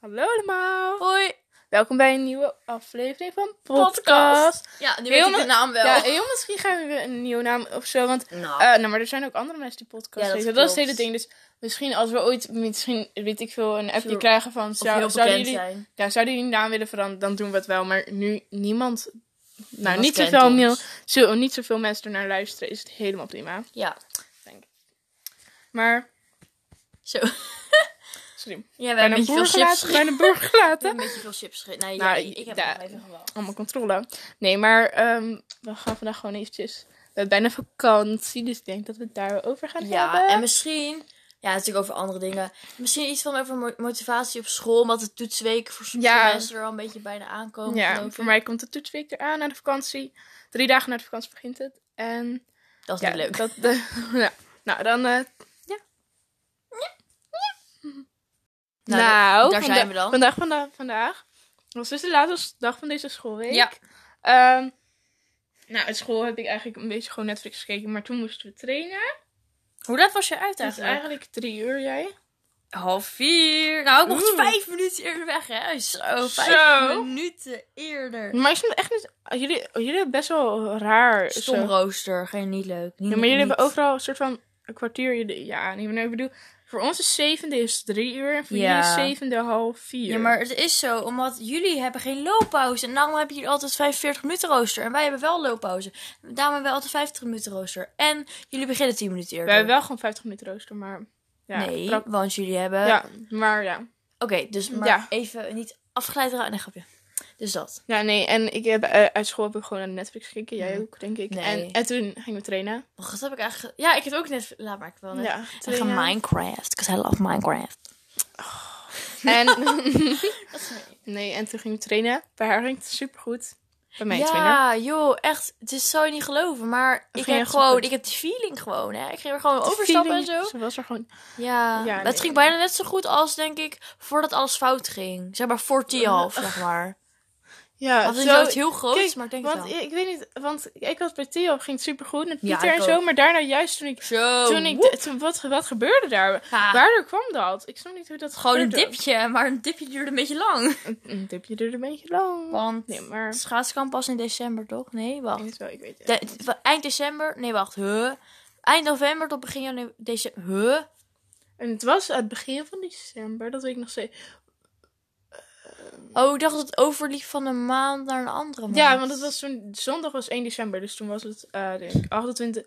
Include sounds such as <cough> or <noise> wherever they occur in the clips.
Hallo allemaal. Hoi. Welkom bij een nieuwe aflevering van Podcast. Ja, nu weet ik de naam wel. Ja, heel misschien gaan we een nieuwe naam of zo. Want, nou, nou, maar er zijn ook andere mensen die podcast Ja, dat. Dat is het hele ding. Dus misschien als we ooit, misschien weet ik veel, een appje krijgen van... Zou, zouden jullie, ja, zouden jullie naam willen veranderen, dan doen we het wel. Maar nu niemand... Nou, niet zoveel, mail, zo, niet zoveel mensen ernaar luisteren, is het helemaal prima. Ja. Maar, Zo. Sorry, Ja, bijna een boer gelaten. Bijna boer gelaten. een beetje veel chips gegeten. Nee, Nou, ja, ik heb ja. nog even allemaal controle. Nee, maar ehm, we gaan vandaag gewoon eventjes... We hebben bijna vakantie, dus ik denk dat we het daarover gaan Ja, hebben. en misschien... Ja, natuurlijk over andere dingen. Misschien iets van over mo- motivatie op school. Omdat de toetsweken voor sommige Ja. mensen er al een beetje bijna aankomen. ja, voor mij komt de toetsweek eraan na de vakantie. Drie dagen na de vakantie begint het. En Dat is ja, niet leuk. Dat, de, <laughs> ja. Nou, dan... eh, Nou, nou, daar zijn we dan. Vandaag, vandaag, vandaag. was dus de laatste dag van deze schoolweek. Ja. Ehm, nou, uit school heb ik eigenlijk een beetje gewoon Netflix gekeken. Maar toen moesten we trainen. Hoe laat was je uit Dat is eigenlijk? eigenlijk drie uur, jij? Half vier. Nou, ik mocht Oeh. vijf minuten eerder weg, hè? Zo, vijf Zo. minuten eerder. Maar ik vind het echt niet... Jullie, jullie hebben best wel raar... Stomrooster, geen niet leuk. Niet, Ja, maar jullie niet. hebben overal een soort van kwartier. jullie- Ja, niet meer. Ik bedoel, voor ons is zevende is drie uur en voor Ja. jullie is zevende half vier. Ja, maar het is zo, omdat jullie hebben geen looppauze. En daarom hebben jullie altijd 45 minuten rooster. En wij hebben wel looppauze. Daarom hebben wij altijd 50 minuten rooster. En jullie beginnen 10 minuten eerder. We hebben wel gewoon 50 minuten rooster, maar... Ja, nee, want jullie hebben... ja, maar ja. Oké, dus maar Ja. even niet afgeleid raken. Nee, grapje. Dus dat. Ja, nee, en ik heb eh, uit school heb ik gewoon naar Netflix gekeken. Jij ook, denk ik. Nee. En, en toen gingen we trainen. Wat heb ik eigenlijk... Ja, ik heb ook net... Laat maar, ik wel net... Ja, Ik. Minecraft, because I love Minecraft. En, <laughs> Dat is nee, en toen gingen we trainen. Bij haar ging het supergoed. Bij mij minder. Ja, joh, echt. Het is zo niet geloven. Maar ik heb gewoon, goed. ik heb die feeling gewoon, hè. Ik ging er gewoon De overstappen en zo. Ze was er gewoon... Ja, Ja, het nee. ging bijna net zo goed als, denk ik, voordat alles fout ging. Zeg maar voor half, <laughs> zeg maar. Ja, Het is zo- niet heel groot, Kijk, maar ik denk want het wel. ik, ik weet niet, want ik was bij Theo, ging het supergoed met Ja, Pieter ik en zo, maar daarna juist toen ik, Zo, toen ik, toen, wat, wat gebeurde daar? Ja, Waardoor kwam dat? Ik snap niet hoe dat Gewoon een dipje, maar een dipje duurde een beetje lang. Een, een dipje duurde een beetje lang. Want Nee, maar... het schaatsen kan pas in december, toch? Nee, Ik wacht. weet wel, ik weet het. De- eind december? Nee, wacht. Huh? Eind november tot begin januari. December. Huh? En het was het begin van december, dat weet ik nog steeds. Oh, ik dacht dat het overliep van een maand naar een andere maand. Ja, want het was toen, zondag was 1 december, dus toen was het, eh denk ik, 28,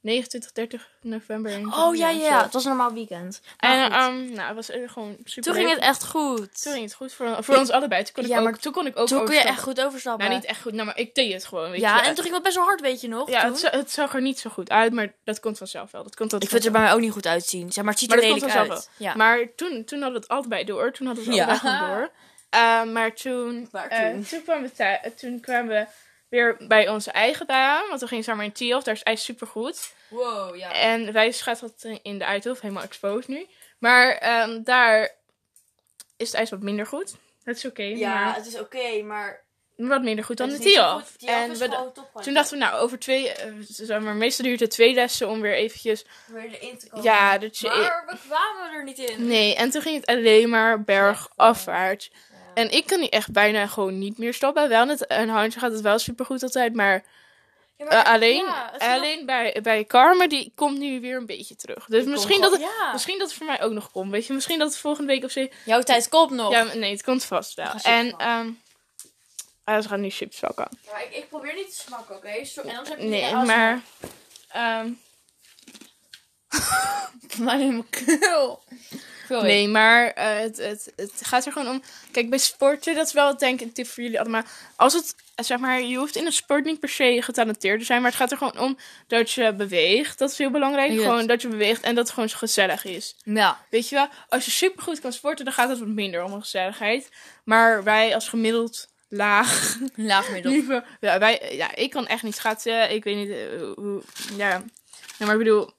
29, 30 november. Oh ja, ja, ja. Het was een normaal weekend. En Maar goed. ehm, nou, het was gewoon super toen ging het echt goed. Toen ging het goed voor, voor ons allebei. Toen kon ik Ja, ook, maar toen kon ik ook Toen kon je echt goed overstappen. Nou, niet echt goed, nou, maar ik deed het gewoon, weet ja, je. en toen ging het best wel hard, weet je nog? Ja, het, het zag er niet zo goed uit, maar dat komt vanzelf wel. Dat komt Ik vind het er bij mij ook niet goed uitzien. Zeg maar, het ziet Maar er dat komt lelijk vanzelf uit. Ja. Maar toen, toen hadden we het allebei door. Toen hadden we het allebei gewoon door. <laughs> Eh, maar toen, Maar eh, toen? toen, kwamen we thu- eh, toen kwamen we weer bij onze eigen baan. Want we gingen samen in Tiof. Daar is ijs supergoed. Wow, ja. En wij schaatsen dat in de Uithof. Helemaal exposed nu. Maar ehm, daar is het ijs wat minder goed. Dat is oké. maar het is oké, maar... wat minder goed dan de Tiof. En is we, toen dachten we, nou, over twee... zeg maar, meestal duurt het twee lessen om weer eventjes... weer erin te komen. Ja, dat je... Maar we kwamen er niet in. Nee, en toen ging het alleen maar bergafwaarts. En ik kan niet echt bijna gewoon niet meer stoppen. Wel met een handje gaat het wel supergoed altijd, maar, Ja, eh, alleen, ja, nog- alleen bij, bij Carmen, die komt nu weer een beetje terug. Dus Die misschien dat, het, ja. misschien dat het voor mij ook nog komt, weet je. Misschien dat het volgende week of zo... Jouw tijd komt nog. Ja, nee, het komt vast wel. En, ehm ah, ze gaan nu chips pakken. Ja, ik, ik probeer niet te smakken, oké? Zo- En anders heb je Nee, die maar... ehm, <laughs> Maar helemaal Nee, maar eh, het, het, het gaat er gewoon om. Kijk, bij sporten, dat is wel denk ik een tip voor jullie allemaal. Als het, zeg maar, je hoeft in een sport niet per se getalenteerd te zijn, maar het gaat er gewoon om dat je beweegt. Dat is heel belangrijk. Yes. Gewoon dat je beweegt en dat het gewoon gezellig is. Ja. Weet je wel, als je supergoed kan sporten, dan gaat het wat minder om gezelligheid. Maar wij als gemiddeld laag <laughs> Laag middel. ja, wij, ja, ik kan echt niet schaatsen. Ik weet niet eh, hoe, ja. Nee, maar ik bedoel,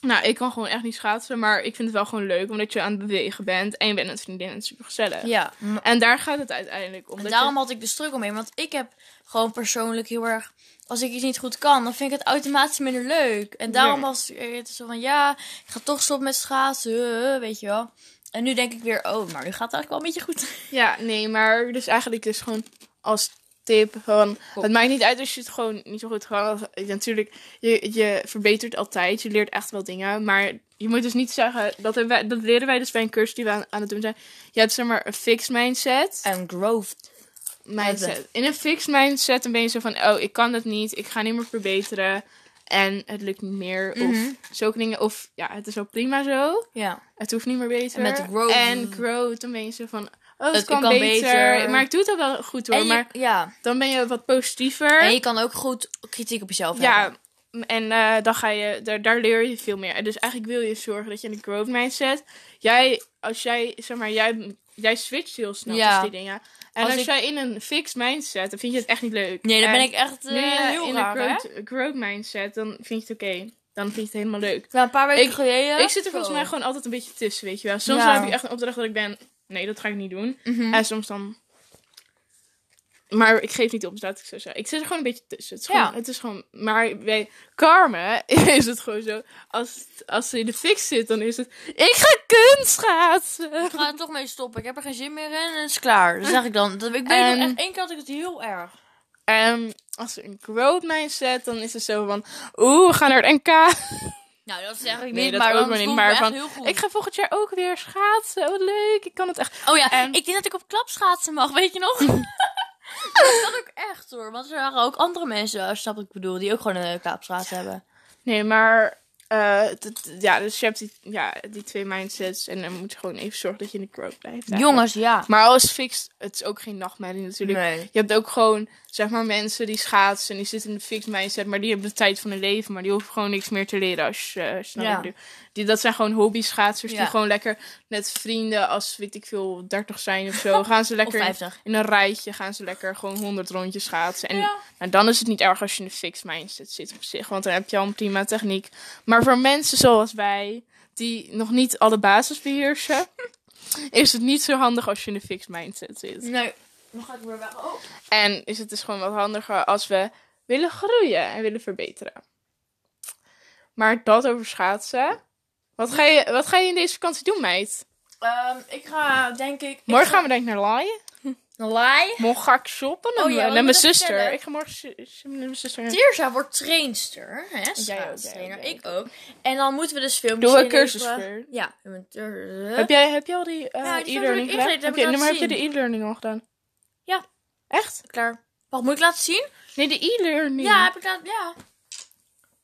Nou, ik kan gewoon echt niet schaatsen, maar ik vind het wel gewoon leuk omdat je aan het bewegen bent en je bent met vriendinnen en super gezellig. Ja, En daar gaat het uiteindelijk om. en daarom je- had ik de struggle mee. Want ik heb gewoon persoonlijk heel erg... Als ik iets niet goed kan, dan vind ik het automatisch minder leuk. En daarom was het zo van... Ja, ik ga toch stoppen met schaatsen, weet je wel. En nu denk ik weer... Oh, maar nu gaat het eigenlijk wel een beetje goed. Ja, nee, maar dus eigenlijk is gewoon als tip van... Het maakt niet uit als je het gewoon niet zo goed kan. Natuurlijk, je, je verbetert altijd. Je leert echt wel dingen. Maar je moet dus niet zeggen... Dat, wij, dat leren wij dus bij een cursus die we aan, aan het doen zijn. Je hebt zeg maar een fixed mindset. En growth. mindset. In een fixed mindset dan ben je zo van... Oh, ik kan het niet. Ik ga niet meer verbeteren. En het lukt niet meer. Mhm. Of zulke dingen. Of ja, het is wel prima zo. Ja. Het hoeft niet meer beter. En met growth- En growth, dan ben je zo van... Oh, het, Het kan, kan beter. beter. Maar ik doe het al wel goed hoor. Je, Maar ja. dan ben je wat positiever. En je kan ook goed kritiek op jezelf ja, hebben. en eh, dan ga je... Daar, daar leer je veel meer. En dus eigenlijk wil je zorgen dat je in een growth mindset... Jij, als jij, zeg maar, jij, jij switcht heel snel Ja. tussen die dingen. En Als als, ik- jij in een fixed mindset, dan vind je het echt niet leuk. Nee, dan En ben ik echt heel in raar, een growth, growth mindset, dan vind je het oké. Dan vind je het helemaal leuk. Een paar weken Ik- geleden. Ik zit er volgens mij gewoon altijd een beetje tussen, weet je wel. Soms Ja. heb ik echt een opdracht dat ik ben... Nee, dat ga ik niet doen. Mhm. En soms dan... Maar ik geef niet op, dus laat ik zo zeggen. Ik zit er gewoon een beetje tussen. Het is Ja. gewoon... Het is gewoon maar bij Carmen <laughs> is het gewoon zo... Als, als ze in de fix zit, dan is het... Ik ga kunstschaatsen! Ik ga er toch mee stoppen. Ik heb er geen zin meer in en het is klaar. Dat zeg ik dan. Dat, ik weet En- nog echt één keer had ik het heel erg. En als ze een growth mindset, dan is het zo van... Oeh, we gaan naar het NK. Nou, dat zeg ik Nee, niet, dat maar ook maar niet, maar van, heel goed. Ik ga volgend jaar ook weer schaatsen. Wat leuk, ik kan het echt. Oh ja, En- ik denk dat ik op klapschaatsen mag, weet je nog? <laughs> dat kan ook echt hoor, want er waren ook andere mensen, wat ik bedoel, die ook gewoon een klapschaats hebben. Nee, maar... eh, ja, dus je hebt die, ja, die twee mindsets. En dan moet je gewoon even zorgen dat je in de growth blijft. eigenlijk. Jongens, ja. Maar alles fixed, het is ook geen nachtmerrie natuurlijk. Nee. Je hebt ook gewoon, zeg maar, mensen die schaatsen. En die zitten in de fixed mindset. Maar die hebben de tijd van hun leven. Maar die hoeven gewoon niks meer te leren als je eh, snel Ja. die Dat zijn gewoon hobby schaatsers. Ja. Die gewoon lekker met vrienden, als weet ik veel, 30 zijn of zo. Gaan ze <laughs> lekker in, 50. in een rijtje. Gaan ze lekker gewoon 100 rondjes schaatsen. En Ja. nou, dan is het niet erg als je in de fixed mindset zit op zich. Want dan heb je al een prima techniek. Maar voor mensen zoals wij, die nog niet alle basis beheersen. <laughs> is het niet zo handig als je in de fixed mindset zit. Nee. Dan ga ik weer weg. Oh. En is het dus gewoon wat handiger als we willen groeien en willen verbeteren. Maar dat over schaatsen. Wat ga je, wat ga je in deze vakantie doen, meid? Ehm, ik ga, denk ik... Morgen ik gaan we denk ik naar Laaien. <laughs> Een laai. Morgen ga ik shoppen Oh ja, met mijn zuster. vertellen? Ik ga morgen met mijn zuster. Tirza wordt trainster, hè? jij ook, Schaatstrainer. jij ook, Ik ook. En dan moeten we dus filmpjes Doe een cursus. Ja. Heb jij, heb jij al die eh, Ja, e-learning gedaan? heb Heb je, maar heb je de e-learning al gedaan? Ja. Echt? Klaar. Wacht, moet ik laten zien? Nee, de e-learning. Ja, heb ik laten... Ja.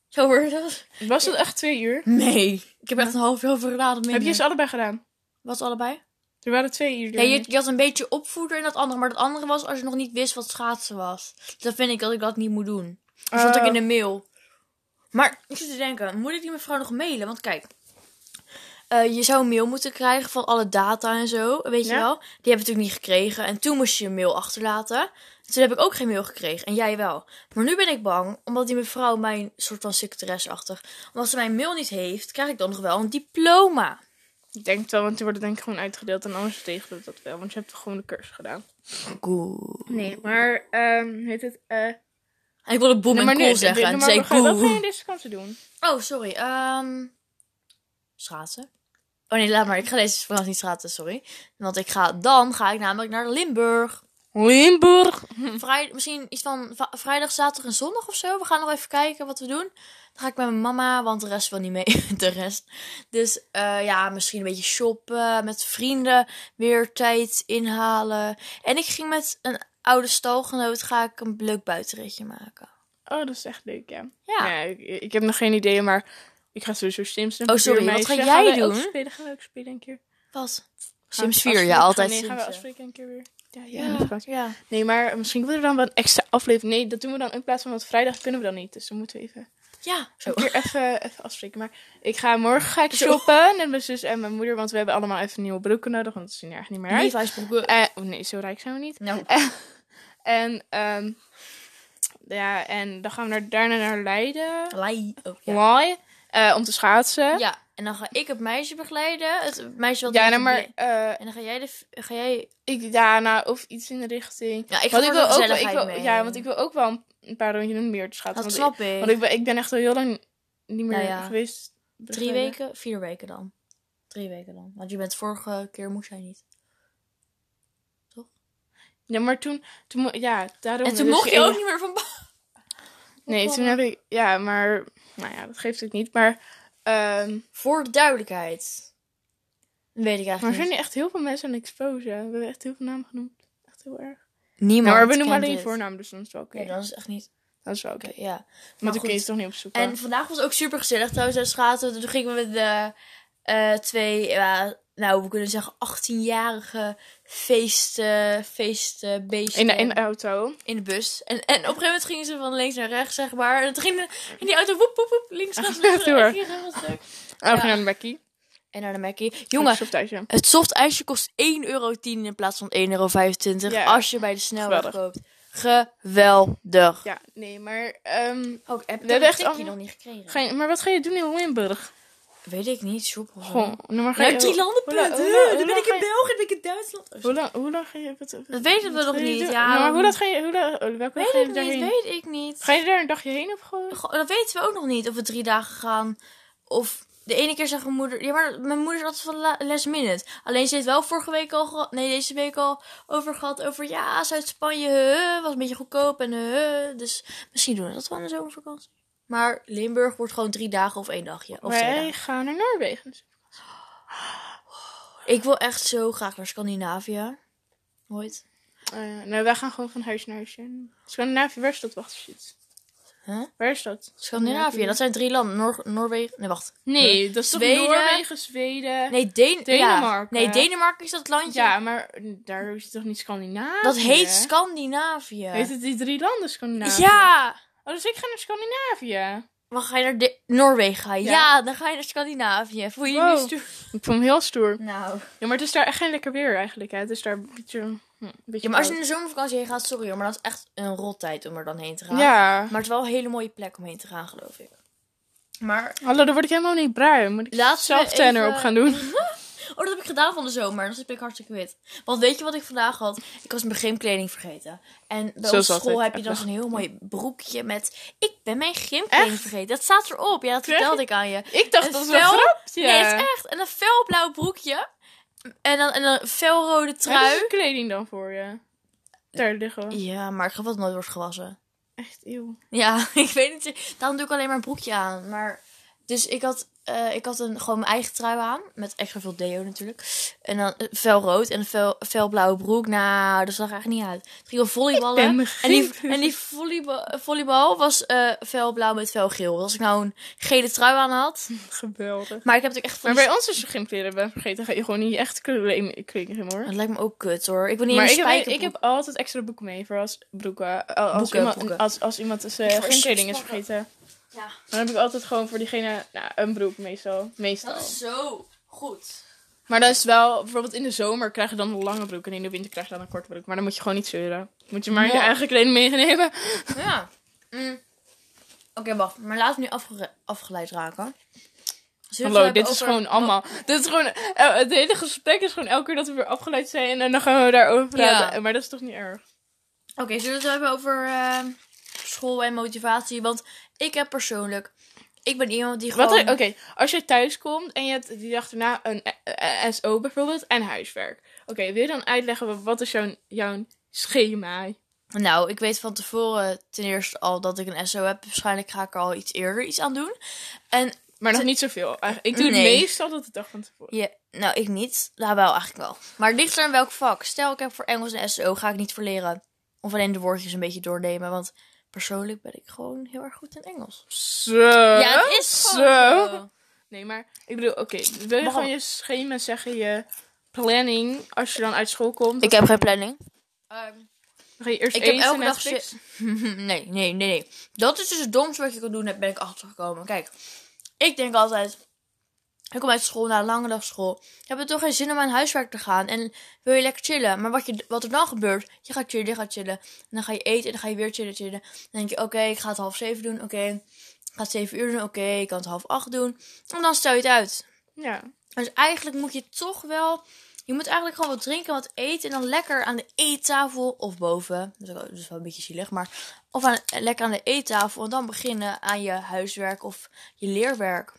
Zo je dat? Was het echt twee uur? Nee. Ik heb echt een half uur over gedaan. Heb je ze allebei gedaan? Wat allebei? Er waren twee Ja, e-learning. je, je had een beetje opvoeder in dat andere. Maar dat andere was als je nog niet wist wat schaatsen was. Dus dan vind ik dat ik dat niet moet doen. Dat stond ook Oh. in de mail. Maar ik zit te denken, moet ik die mevrouw nog mailen? Want kijk, eh, je zou een mail moeten krijgen van alle data en zo. Weet je wel? Die heb ik natuurlijk niet gekregen. En toen moest je een mail achterlaten. Toen heb ik ook geen mail gekregen. En jij wel. Maar nu ben ik bang, omdat die mevrouw mijn soort van secretaresse-achtig. Omdat ze mijn mail niet heeft, krijg ik dan nog wel een diploma. Ik denk het wel, want die worden denk ik gewoon uitgedeeld. En anders tegen dat wel, want je hebt toch gewoon de cursus gedaan. Cool. Nee, maar ehm heet het... eh En ik wilde boem nee, en maar cool zeggen. En maar zei ga, ik wat ga je deze vakantie doen? Oh, sorry. Ehm schaatsen. Oh nee, laat maar. Ik ga deze vakantie niet schaatsen, sorry. Want ik ga, dan ga ik namelijk naar Limburg. Limburg. Vrij, misschien iets van va- vrijdag, zaterdag en zondag of zo. We gaan nog even kijken wat we doen. Dan ga ik met mijn mama, want de rest wil niet mee. <laughs> de rest. Dus eh, ja, misschien een beetje shoppen. Met vrienden weer tijd inhalen. En ik ging met een oude stalgenoot ga ik een leuk buitenritje maken. Oh, dat is echt leuk, ja. Ja. Ja, ik, ik heb nog geen idee, maar ik ga sowieso Sims doen. Oh, sorry, wat ga jij doen? Ook spelen? Gaan we ook spelen een keer? Wat? Sims 4, ja, altijd Nee, gaan we afspreken een keer weer? Ja, ja, Ja. Nee, maar misschien moeten we dan wel een extra aflevering. Nee, dat doen we dan in plaats van, want vrijdag kunnen we dan niet. Dus dan moeten we even, Ja, zo. een keer even, even afspreken. Maar ik ga morgen ga ik shoppen met mijn zus en mijn moeder, want we hebben allemaal even nieuwe broeken nodig, want ze zien er echt niet meer uit. Levi's broeken. Eh, oh nee, zo rijk zijn we niet. Nou, <laughs> En, ehm, ja, en dan gaan we naar, daarna naar Leiden. lei. Oh, ja. Mooi. Eh, om te schaatsen. Ja, en dan ga ik het meisje begeleiden. Het meisje wat Ja, nou, maar eh, En dan ga jij de... Ga jij... ik, ja, nou, of iets in de richting. Ja, ik ga Want de wil ook, ik gezelligheid wil, mee. ja, want ik wil ook wel een- paar rondjes meer te schaatsen. Dat want snap ik. Want ik ben, ik ben echt al heel lang niet meer Nou ja. geweest. Drie weken? Vier weken dan. Drie weken dan. Want je bent vorige keer moest jij niet. Ja, maar toen, toen ja, daarom. En toen dus mocht je ik- ook niet meer van... Nee, toen heb ik, ja, maar, nou ja, dat geeft het niet. Maar, ehm, Voor de duidelijkheid. Weet ik maar er eigenlijk zijn niet. echt heel veel mensen aan exposen. We hebben echt heel veel namen genoemd. Echt heel erg. Niemand Nou, maar we noemen alleen dit. voornaam, dus dan is het wel oké. Ja, dat is echt niet... Dat is wel oké. Ja. Maar Maar toen kun je goed. het toch niet opzoeken. En vandaag was ook super gezellig trouwens uit schaatsen. Toen gingen we met de eh, twee, ja, nou we kunnen zeggen 18-jarige feesten, feestbeesten in, de, in de auto. in de bus. En, en op een gegeven moment gingen ze van links naar rechts, zeg maar. En toen ging de, in die auto woep, woep, woep, links, rechts, <laughs> rechts, rechts. Oh, we Ja. gaan naar de Mackie. En naar de Mackie. Jongen, het soft ijsje kost 1,10 euro in plaats van 1,25 euro Ja. als je bij de snelweg koopt. Geweldig. Ja, nee, maar, ehm, Ook, heb We ik hebben echt nog niet gekregen. je- maar wat ga je doen in Limburg? Weet ik niet, zo. Gewoon, nou, maar ga je, landenpunt. lang- lang- Dan ben lang ik in België, dan ben ik in Duitsland. Oh, Hoe lang, hoe lang ga je... Dat weten we nog niet, ja. Maar hoe dat ga je... Hoe dat, welke dag Weet ik niet, weet ik niet. Ga je daar een dagje heen of gewoon? Goh, Dat weten we ook nog niet. Of we drie dagen gaan. Of de ene keer zegt mijn moeder... Ja, maar mijn moeder is altijd van la- last minute. Alleen ze heeft wel vorige week al... Nee, deze week al over gehad. Over ja, Zuid-Spanje. was een beetje goedkoop. En Dus misschien doen we dat wel in de zomervakantie. Maar Limburg wordt gewoon drie dagen of één dagje. Of Wij gaan naar Noorwegen. Ik wil echt zo graag naar Scandinavië. Nooit. Uh, nou, wij gaan gewoon van huis naar huis. Scandinavië, waar is dat? Wacht, shit. Huh? Waar is dat? Scandinavië, dat zijn drie landen. Noor Noorwegen. Nee, wacht. Nee, dat is toch Zweden? Noorwegen, Zweden. Nee, Den Denemarken. Ja. Nee, Denemarken is dat landje. Ja, maar daar is het toch niet Scandinavië? Dat heet Scandinavië. Heet het die drie landen Scandinavië? Ja! Oh, dus ik ga naar Scandinavië. Maar ga je naar de Noorwegen? gaan? Ja. Ja. dan ga je naar Scandinavië. Voel je je Wow. nu stoer? Ik vond hem heel stoer. Nou. Ja, maar het is daar echt geen lekker weer eigenlijk. Hè. Het is daar een beetje... hm, een beetje Ja, maar als je in de zomervakantie heen gaat, sorry hoor, maar dat is echt een rottijd om er dan heen te gaan. Ja. Maar het is wel een hele mooie plek om heen te gaan, geloof ik. Maar Hallo, dan word ik helemaal niet bruin. Moet ik we zelf tanner even- op gaan doen? <laughs> Oh, dat heb ik gedaan van de zomer. Dat ben ik hartstikke wit. Want weet je wat ik vandaag had? Ik was mijn gymkleding vergeten. En bij onze school heb je dan <laughs> zo'n heel mooi broekje met... Ik ben mijn gymkleding Echt? vergeten. Dat staat erop. Ja, dat vertelde ik aan je. Ik dacht Een dat was een fel- grapje. Nee, het is echt. En een felblauw broekje. En dan en een felrode is trui. de kleding dan voor je? Daar liggen. Ja, maar ik geloof dat het nooit wordt gewassen. Echt eeuw. Ja, <laughs> ik weet niet. Daarom doe ik alleen maar een broekje aan. Maar... Dus ik had, eh, ik had een, gewoon mijn eigen trui aan. Met extra veel deo natuurlijk. En dan een felrood en een fel, felblauwe broek. Nou, dat zag er eigenlijk niet uit. Het ging wel volleyballen. ben En die, geen- en die volleybal, volleybal was eh felblauw met felgeel. Als ik nou een gele trui aan had. Geweldig. Maar ik heb natuurlijk echt van Maar bij ons als je gymkleren bent vergeten, ga je gewoon niet echt kleding kleding hoor. Dat lijkt me ook kut hoor. Ik wil niet Maar in ik heb, ik heb altijd extra boeken mee voor als broeken. Als, Boeken, iemand, boeken. als, als iemand zijn Voor gymkleding is vergeten. Ja, Dan heb ik altijd gewoon voor diegene nou, een broek meestal. meestal. dat is zo goed. Maar dat is wel, bijvoorbeeld in de zomer krijg je dan een lange broek en in de winter krijg je dan een korte broek. Maar dan moet je gewoon niet zeuren. Moet je maar je eigen kleding meenemen. Ja. Mm. Oké, wacht. Maar laten we nu afge- afgeleid raken. Zullen Hallo, het dit is over- gewoon allemaal. Dit is gewoon. eh, het hele gesprek is gewoon elke keer dat we weer afgeleid zijn en dan gaan we daarover praten. Ja. Maar dat is toch niet erg? Oké, zullen we het hebben over eh, school en motivatie? Want ik heb persoonlijk... Ik ben iemand die gewoon... Oké, als je thuis komt en je hebt die dag erna een eh, eh, SO bijvoorbeeld en huiswerk. Oké, wil je dan uitleggen wat is jouw, jouw schema? Nou, ik weet van tevoren ten eerste al dat ik een SO heb. Waarschijnlijk ga ik er al iets eerder iets aan doen. En Maar nog niet zoveel. Ik doe het Nee. meestal tot de dag van tevoren. je, nou, ik niet. Nou, wel eigenlijk wel. Maar het ligt er in welk vak. Stel, ik heb voor Engels een SO, ga ik niet voor leren. Of alleen de woordjes een beetje doornemen. Want persoonlijk ben ik gewoon heel erg goed in Engels. Zo. Ja, het is gewoon zo. Nee, maar ik bedoel, oké. wil je Mag- gewoon je schema zeggen, je planning, als je dan uit school komt? Ik heb geen planning. Dan ga je eerst Ik heb elke dag <laughs> nee, nee, nee, nee. Dat is dus het domste wat je kan doen, daar ben ik achtergekomen. Kijk, ik denk altijd... Ik kom uit school na een lange dag school. Je hebt er toch geen zin om aan huiswerk te gaan. En wil je lekker chillen. Maar wat, je, wat er dan gebeurt, je gaat chillen, je gaat chillen. En dan ga je eten en dan ga je weer chillen, chillen. Dan denk je, oké, ik ga het half zeven doen. Oké, Gaat zeven uur doen, oké, ik kan het half acht doen. En dan stel je het uit. Ja. Dus eigenlijk moet je toch wel... Je moet eigenlijk gewoon wat drinken, wat eten. En dan lekker aan de eettafel of boven. Dat is ook- dat is wel een beetje zielig, maar... Of aan, lekker aan de eettafel. En dan beginnen aan je huiswerk of je leerwerk.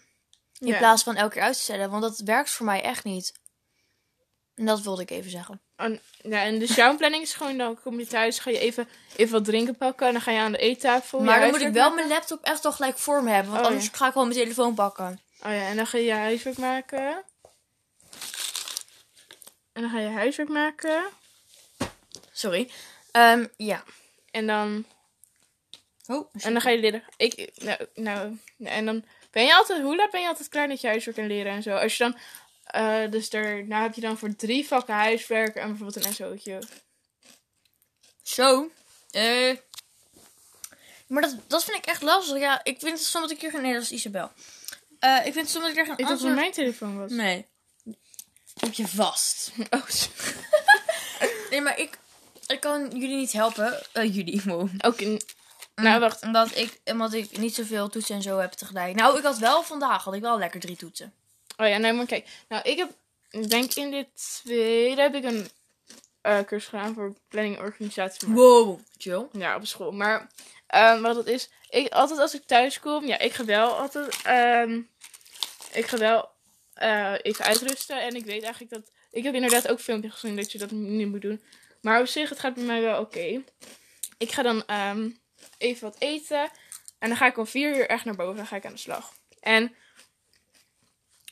In Ja. plaats van elke keer uit te stellen. Want dat werkt voor mij echt niet. En dat wilde ik even zeggen. En, ja, en dus jouw planning is gewoon, dan kom je thuis, ga je even, even wat drinken pakken. En dan ga je aan de eettafel. maar dan moet ik wel mijn laptop echt toch gelijk voor me hebben. Want Oh, anders ja. ga ik gewoon mijn telefoon pakken. Oh ja, en dan ga je je huiswerk maken. En dan ga je huiswerk maken. Sorry. Ehm, ja. En dan, Oh, en dan ga je leren. Ik, nou, nou, en dan ben je altijd, hoe laat ben je altijd klaar met je huiswerk en leren en zo? Als je dan, eh, dus daarna heb je dan voor drie vakken huiswerk en bijvoorbeeld een SO'tje. Zo. Eh. Maar dat, dat vind ik echt lastig. Ja, ik vind het soms dat ik hier geen... Nee, dat is Isabel. Eh, ik vind het soms dat ik er geen Ik dacht dat mijn telefoon was. Nee. Heb je vast. <laughs> Oh, Nee, maar ik... Ik kan jullie niet helpen. Eh, jullie, wow. Oké. Nou, wacht. Omdat ik, omdat ik niet zoveel toetsen en zo heb tegelijk. Nou, ik had wel vandaag, had ik wel lekker drie toetsen. Oh ja, nee, maar kijk. Nou, ik heb, ik denk in dit tweede heb ik een eh, cursus gedaan voor planning en organisatie. Maar- Wow. Chill. Ja, op school. Maar ehm, wat het is, ik, altijd als ik thuis kom, ja, ik ga wel altijd, ehm, ik ga wel eh, even uitrusten. En ik weet eigenlijk dat, ik heb inderdaad ook filmpjes gezien dat je dat niet moet doen. Maar op zich, het gaat bij mij wel oké. Ik ga dan ehm, even wat eten. En dan ga ik om vier uur echt naar boven. Dan ga ik aan de slag. En,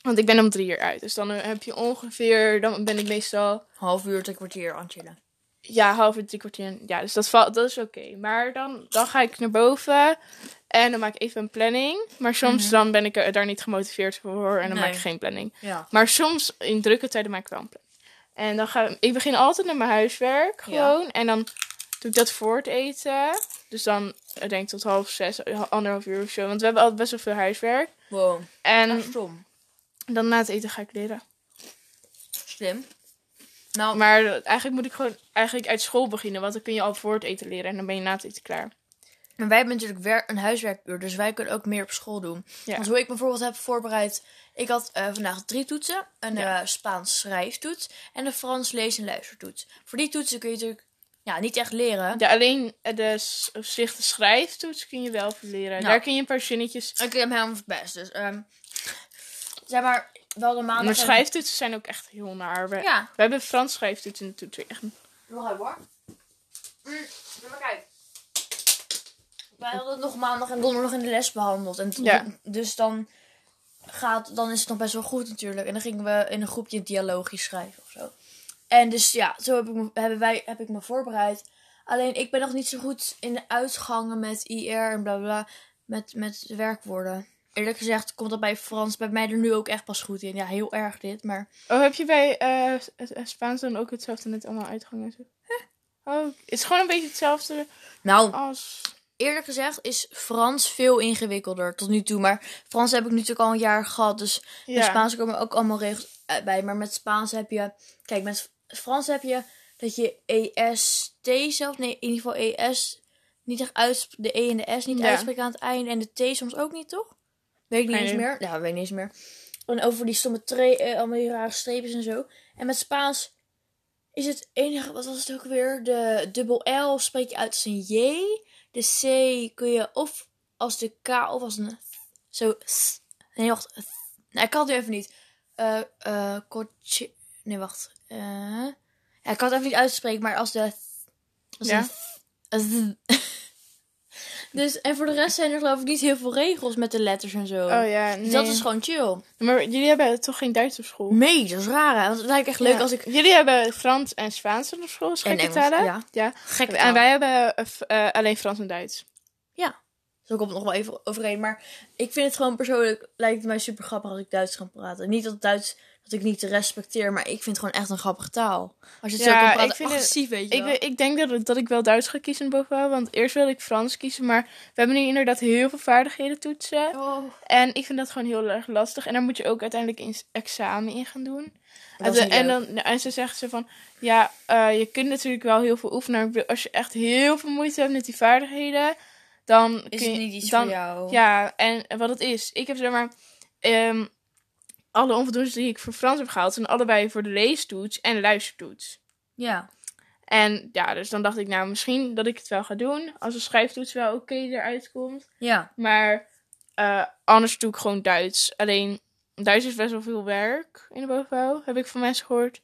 want ik ben om drie uur uit. Dus dan eh, heb je ongeveer, dan ben ik meestal Half uur, drie kwartier aan chillen. ja, half uur, drie kwartier. Ja, dus dat, valt, dat is oké. Maar dan, dan ga ik naar boven en dan maak ik even een planning. Maar soms dan ben ik er daar niet gemotiveerd voor en dan maak ik geen planning. Ja. Maar soms in drukke tijden maak ik wel een planning. En dan ga ik begin altijd met mijn huiswerk Ja. gewoon. En dan doe ik dat voor het eten. Dus dan ik denk tot half zes, anderhalf uur of zo. Want we hebben altijd best wel veel huiswerk. Wow. En stom. dan na het eten ga ik leren. Slim. Nou, Maar eigenlijk moet ik gewoon eigenlijk uit school beginnen. Want dan kun je al voor het eten leren. En dan ben je na het eten klaar. Maar wij hebben natuurlijk wer- een huiswerkuur, dus wij kunnen ook meer op school doen. Ja. Want hoe ik bijvoorbeeld heb voorbereid, ik had eh, vandaag drie toetsen. Een Ja. eh, Spaans schrijftoets en een Frans lees- en luistertoets. Voor die toetsen kun je natuurlijk ja, niet echt leren. Ja, alleen eh, de s- zicht- de schrijftoets kun je wel. Nou. Daar kun je een paar zinnetjes... Ik heb helemaal het best, dus ehm zeg maar wel de maandag... Maar en- schrijftoetsen zijn ook echt heel naar. We, Ja, we hebben Frans schrijftoetsen in de toets. Echt... nog even hoor. Mm, maar kijk. Wij hadden het nog maandag en donderdag in de les behandeld. En Ja. Dus dan, gaat, dan is het nog best wel goed natuurlijk. En dan gingen we in een groepje dialogisch schrijven of zo. En dus ja, zo heb ik me, hebben wij, heb ik me voorbereid. Alleen ik ben nog niet zo goed in de uitgangen met IR en bla bla. Met, met werkwoorden. Eerlijk gezegd komt dat bij Frans bij mij er nu ook echt pas goed in. Ja, heel erg dit, maar... Oh, heb je bij eh, Spaans dan ook hetzelfde net allemaal uitgangen? en zo? Oh, het is gewoon een beetje hetzelfde Nou, als... eerlijk gezegd is Frans veel ingewikkelder tot nu toe. Maar Frans heb ik natuurlijk al een jaar gehad. Dus in Ja. Spaans komen ook allemaal regels eh, bij. Maar met Spaans heb je... Kijk, met Frans heb je dat je EST zelf... Nee, in ieder geval ES niet echt uit... De E en de S niet Ja. uitspreken aan het einde. En de T soms ook niet, toch? Weet ik niet eens meer. Ja, weet ik niet eens meer. En over die stomme tre eh, allemaal die rare streepjes en zo. En met Spaans is het enige... Wat was het ook weer? De dubbel L spreek je uit als een J. De C kun je of als de K of als een... Zo... Nee, wacht. Nee, ik kan het nu even niet. Eh, eh, kortje... Nee, wacht. Eh, ja, ik kan het even niet uitspreken, maar als de... Als Ja. <laughs> dus, en voor de rest zijn er geloof ik niet heel veel regels met de letters en zo. Oh ja, nee. Dus dat is gewoon chill. Maar jullie hebben toch geen Duits op school? Nee, dat is raar hè. Want het lijkt echt leuk Ja. als ik... Jullie hebben Frans en Spaans op school, gekke Engels, talen? ja. ja. Gek En wij hebben eh, eh, alleen Frans en Duits. Zo komt het nog wel even overeen. Maar ik vind het gewoon persoonlijk... Lijkt het mij super grappig als ik Duits ga praten. Niet dat Duits... Dat ik niet respecteer. Maar ik vind het gewoon echt een grappige taal. Als je het Ja, zo kan ik vind het- agressief, weet je Ik, wel. we- ik denk dat, dat ik wel Duits ga kiezen bovenal. Want eerst wilde ik Frans kiezen. Maar we hebben nu inderdaad heel veel vaardigheden toetsen. Oh, En ik vind dat gewoon heel erg lastig. En daar moet je ook uiteindelijk een examen in gaan doen. en, en, dan, en ze zeggen ze van... Ja, eh, je kunt natuurlijk wel heel veel oefenen. Maar als je echt heel veel moeite hebt met die vaardigheden... dan Is kun het je, niet iets dan, voor jou? Ja, en wat het is, ik heb zeg maar ehm, alle onvoldoendes die ik voor Frans heb gehaald, zijn allebei voor de leestoets en de luistertoets. Ja. En ja, dus dan dacht ik, nou, misschien dat ik het wel ga doen. Als de schrijftoets wel oké eruit komt. Ja. Maar eh, anders doe ik gewoon Duits. Alleen, Duits is best wel veel werk in de bovenbouw, heb ik van mensen gehoord.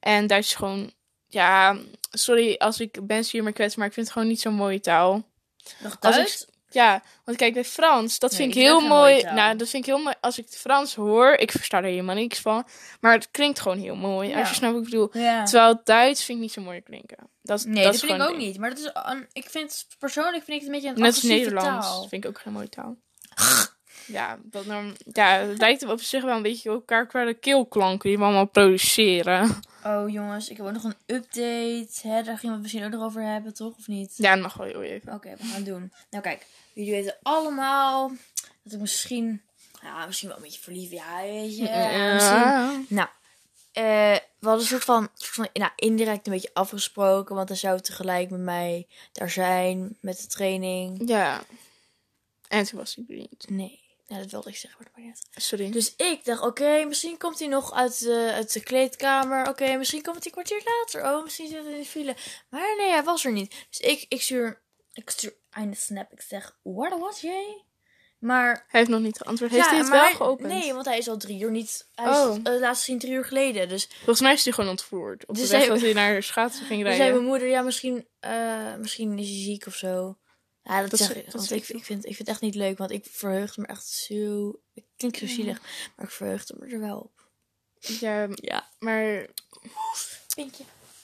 En Duits is gewoon, ja, sorry als ik mensen hiermee kwets, maar ik vind het gewoon niet zo'n mooie taal. Nog Als Duits? ik- Ja, want kijk, bij Frans, dat Nee, vind ik heel mooi. Nou, dat vind ik heel mooi. Als ik het Frans hoor, ik versta er helemaal niks van. Maar het klinkt gewoon heel mooi, Ja. als je snapt wat ik bedoel. Ja. Terwijl het Duits vind ik niet zo mooi klinken. Dat, Nee, dat dat, vind ik ook ding. niet. Maar dat is ik vind persoonlijk vind ik het een beetje een Net als Nederlands taal. vind ik ook geen mooie taal. <laughs> ja, dat ja, het lijkt op zich wel een beetje op elkaar qua de keelklanken die we allemaal produceren. Oh jongens, ik heb ook nog een update. Hè, daar gingen we het misschien ook nog over hebben, toch? Of niet? Ja, dat mag wel heel even. Oké, we gaan het doen. Nou kijk, jullie weten allemaal dat ik misschien, ja, misschien wel een beetje verliefd. Ja, weet je. ja, misschien-. Nou, eh, we hadden een soort van, soort van nou, indirect een beetje afgesproken. Want hij zou tegelijk met mij daar zijn met de training. ja. En toen was hij er niet. Nee, nou, dat wilde ik zeggen, maar dat maakt niet uit. Sorry. Dus ik dacht, oké, misschien komt hij nog uit de, uit de kleedkamer. Oké, misschien komt hij een kwartier later. Oh, misschien zit hij in de file. Maar nee, hij was er niet. Dus ik, ik stuur, ik stuur een snap. Ik zeg, what was jij? Maar Hij heeft nog niet geantwoord. Heeft ja, hij het maar wel geopend? Nee, want hij is al drie uur niet. Hij Oh. is uh, laatst gezien drie uur geleden. Dus Volgens mij is hij gewoon ontvoerd. Op Dus de weg dat hij naar schaatsen ging toen rijden. zei mijn moeder, ja, misschien, eh, misschien is hij ziek of zo. Ja, dat, Dat zeg is- ik. Want ik, zo. ik, vind, ik vind het echt niet leuk. Want ik verheugde me echt zo. Klinkt zo Ja. zielig. Maar ik verheugde me er wel op. Ja, Ja. maar je?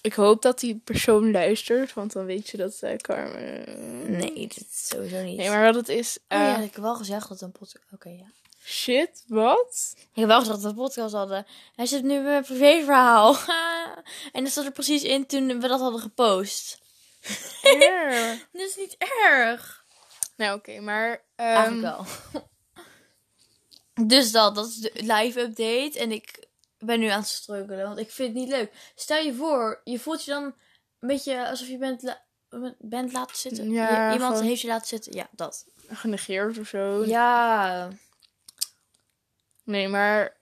ik hoop dat die persoon luistert. Want dan weet je dat eh Carmen... Nee, dat is sowieso niet. Nee, maar wat het is... Oh eh, ja, ik heb wel gezegd dat een podcast... Oké, ja. Shit, wat? Ik heb wel gezegd dat we een podcast hadden. Hij zit nu bij mijn privéverhaal. <laughs> en dat zat er precies in toen we dat hadden gepost. Ja. <laughs> Dat is niet erg. nou, oké, maar... ehm, Eigenlijk wel. <laughs> dus dat, dat is de live update. En ik ben nu aan het struggelen, want ik vind het niet leuk. Stel je voor, je voelt je dan een beetje alsof je bent, la- bent laten zitten. Ja, Je- iemand gewoon- heeft je laten zitten. Ja, dat. genegeerd of zo. Ja. Nee, maar...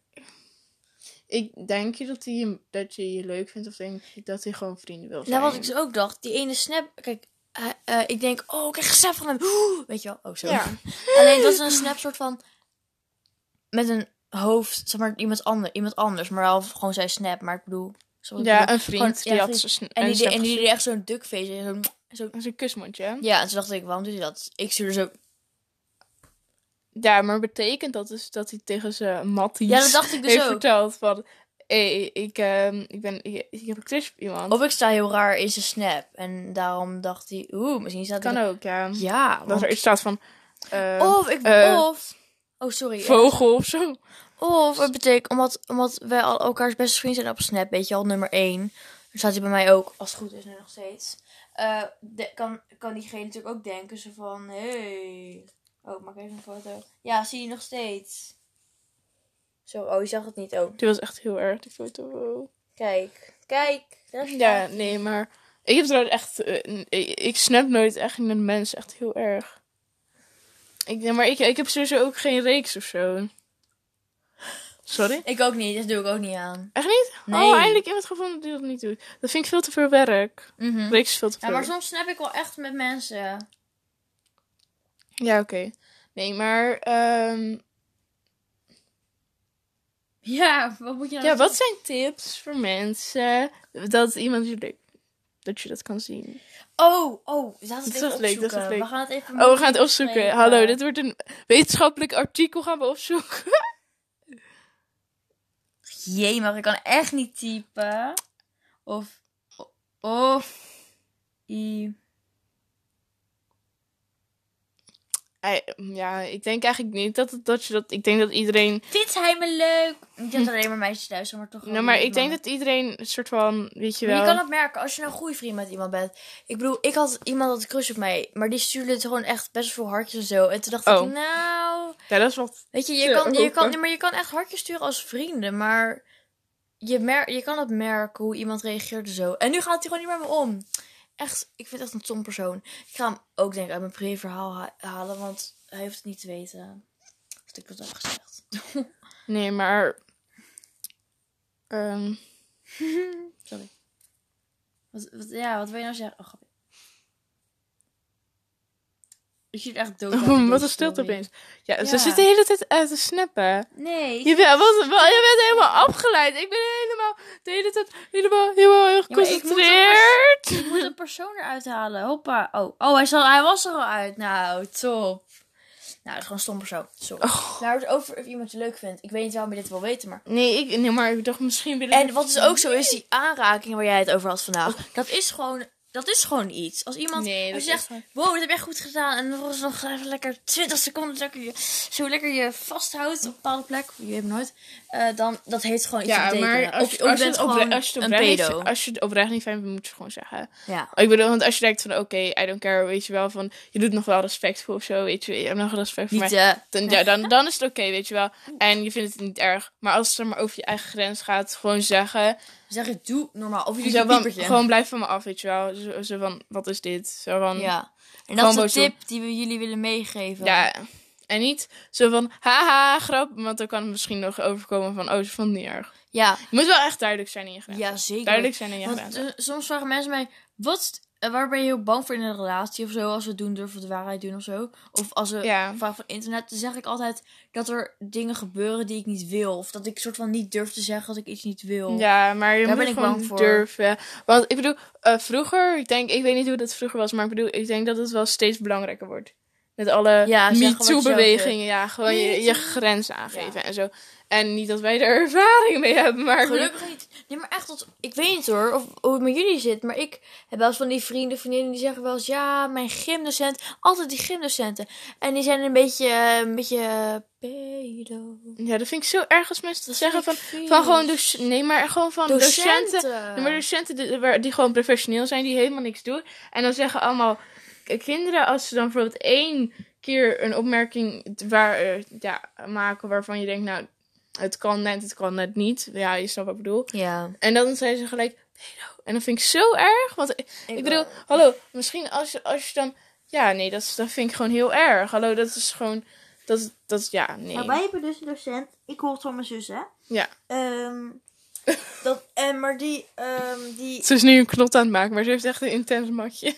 Ik denk je dat hij dat je je leuk vindt of denk je dat hij gewoon vrienden wil zijn? Nou, wat ik dus ook dacht, die ene snap. Kijk, eh, ik denk, oh, ik krijg een snap van hem. Oeh, weet je wel, ook zo. Ja. <laughs> Alleen dat is een snap soort van. met een hoofd, zeg maar, iemand, ander, iemand anders. Maar wel gewoon zijn snap. Maar ik bedoel. sorry, ik Ja, bedoel, een vriend. gewoon- die ja, had vriend. zo En een die, snap en die deed echt zo'n duckface. en Zo, zo. Dat is een kusmondje? Ja, en toen dacht ik, waarom doet hij dat? Ik stuurde zo. Ja, maar betekent dat dus dat hij tegen zijn matties Ja, dat dacht ik dus heeft ook. verteld van... Hé, ik, ehm, ik, ben, ik, ik heb een crush op iemand. Of ik sta heel raar in zijn snap. En daarom dacht hij, oeh, misschien staat kan ook, ja. Ja, Dat want... er iets staat van... eh, Of, ik, eh, of... Oh, sorry. vogel of zo. Of het betekent, omdat, omdat wij al elkaars beste vriend zijn op Snap, weet je al, nummer 1. Dan staat hij bij mij ook, als het goed is, nu nog steeds. Eh, de- kan, kan diegene natuurlijk ook denken, zo van, hey. Oh, maak even een foto. Ja, zie je nog steeds. Zo, oh, je zag het niet ook. Die was echt heel erg, die foto. Kijk, kijk. Daar Ja, nee, maar... Ik heb trouwens echt... eh, ik, ik snap nooit echt in een mens echt heel erg. Ik, maar ik, ik heb sowieso ook geen reeks of zo. Sorry? Ik ook niet, dat doe ik ook niet aan. Echt niet? Nee. Oh, eindelijk iemand gevonden die dat niet doet. Dat vind ik veel te veel werk. Mhm. Reeks is veel te veel. Ja, maar soms snap ik wel echt met mensen. Ja, oké. Nee, maar... ehm, Ja, wat moet je nou ja, wat zijn tips voor mensen dat iemand je leuk... Dat je dat kan zien. Oh, oh, Dat het is leuk, dat is leuk. We gaan het even Oh, we gaan het opzoeken. Hallo, dit wordt een wetenschappelijk artikel gaan we opzoeken. <laughs> Jee, maar ik kan echt niet typen. Of. Of. I. Eh, Ja, ik denk eigenlijk niet dat, het- dat je dat... Ik denk dat iedereen... Vindt hij me leuk? Niet dat er alleen maar meisjes luisteren, maar toch Nou, maar ik denk dat iedereen een soort van... Weet je Maar wel... je kan het merken als je nou een goede vriend met iemand bent. Ik bedoel, ik had iemand dat crush op mij, maar die stuurde het gewoon echt best veel hartjes en zo. En toen dacht Oh. ik, nou, Ja, dat is wat... weet je, je kan, je kan, nee, maar je kan echt hartjes sturen als vrienden, maar je, mer je kan het merken hoe iemand reageert en zo. En nu gaat hij gewoon niet met me om. Echt, ik vind het echt een stom persoon. Ik ga hem ook denk ik uit mijn privéverhaal ha- halen, want hij heeft het niet te weten. Dat ik dat heb gezegd. <laughs> Nee, maar... ehm, <laughs> Sorry. Wat, wat, ja, wat wil je nou zeggen? Oh, grapje. Je ziet echt dood. <laughs> wat een stilte opeens. Ja, Ja. ze zit de hele tijd uit te snappen. Nee. Je bent, je bent helemaal afgeleid. Ik ben helemaal de hele tijd helemaal, helemaal heel geconcentreerd. Ik moet een persoon eruit halen. Hoppa. Oh, oh hij, zal, hij was er al uit. Nou, top. Nou, dat is gewoon een stom persoon. Sorry. Oh. Nou, het over of iemand je leuk vindt. Ik weet niet waarom je dit wil weten, maar... Nee, ik, nee, maar ik dacht misschien En wat is ook zo is, die aanraking waar jij het over had vandaag. Dat is gewoon, dat is gewoon iets. Als iemand Nee, als je is zegt, wow, dat heb je echt goed gedaan. En dan was nog even lekker 20 seconden lekker je, zo lekker je vasthoudt op een bepaalde plek. Je hebt nooit. eh, dan, dat heeft gewoon iets Ja, te maar als, Of- je- of je als, je bent het opre- gewoon als je het een oprecht niet, als je het oprecht niet fijn vindt, moet je het gewoon zeggen. Ja. Ik bedoel, want als je denkt van, oké, I don't care, weet je wel, van, je doet nog wel respectvol of zo, weet je, je hebt nog respect voor Niet, mij. eh, Dan, ja, dan, dan is het oké, weet je wel. En je vindt het niet erg. Maar als het er maar over je eigen grens gaat, gewoon zeggen. Zeg je, doe normaal. Of je Zo een van, gewoon blijf van me af, weet je wel. Zo, zo van, wat is dit? Zo van, Ja. En dat is doen. tip die we jullie willen meegeven. ja. En niet zo van, haha, grap. Want dan kan het misschien nog overkomen van, oh, ze vond het niet erg. Ja, Je moet wel echt duidelijk zijn in je grens. ja zeker. Duidelijk zijn in je Want grenzen. eh, soms vragen mensen mij, wat, waar ben je heel bang voor in een relatie of zo? Als we doen durven de waarheid doen of zo. Of als we Ja. vragen van internet, dan zeg ik altijd dat er dingen gebeuren die ik niet wil. Of dat ik soort van niet durf te zeggen dat ik iets niet wil. Ja, maar je Daar moet ben het ik gewoon bang voor. durven. Want ik bedoel, eh, vroeger, ik denk, ik weet niet hoe dat vroeger was, maar ik bedoel, ik denk dat het wel steeds belangrijker wordt. Met alle Ja, MeToo-bewegingen, ja, gewoon je, grenzen aangeven Ja. en zo. En niet dat wij er <laughs> ervaring mee hebben, maar Gelukkig niet. Nee, maar echt, tot, ik weet niet hoor of, hoe het met jullie zit. Maar ik heb wel eens van die vrienden, vriendinnen die zeggen wel eens... Ja, mijn gymdocent, altijd die gymdocenten. En die zijn een beetje, eh, een beetje eh, pedo. Ja, dat vind ik zo erg als mensen dat zeggen van, van gewoon doc- nee, maar gewoon van Docenten. docenten. Nee, maar docenten die, gewoon professioneel zijn, die helemaal niks doen. En dan zeggen allemaal kinderen, als ze dan bijvoorbeeld één keer een opmerking waar, eh, ja, maken waarvan je denkt, nou, het kan net, het kan net niet. Ja, je snapt wat ik bedoel. Ja. En dan zijn ze gelijk, pedo. En dat vind ik zo erg. Want ik, ik bedoel, wel. hallo, misschien als je, als je dan, ja, nee, dat, dat vind ik gewoon heel erg. Hallo, dat is gewoon, dat, dat ja, nee. Maar wij hebben dus een docent. Ik hoor het van mijn zus, hè. Ja. Ehm, <laughs> dat, en, maar die, ehm, die... Ze is nu een knot aan het maken, maar ze heeft echt een intens matje. <laughs>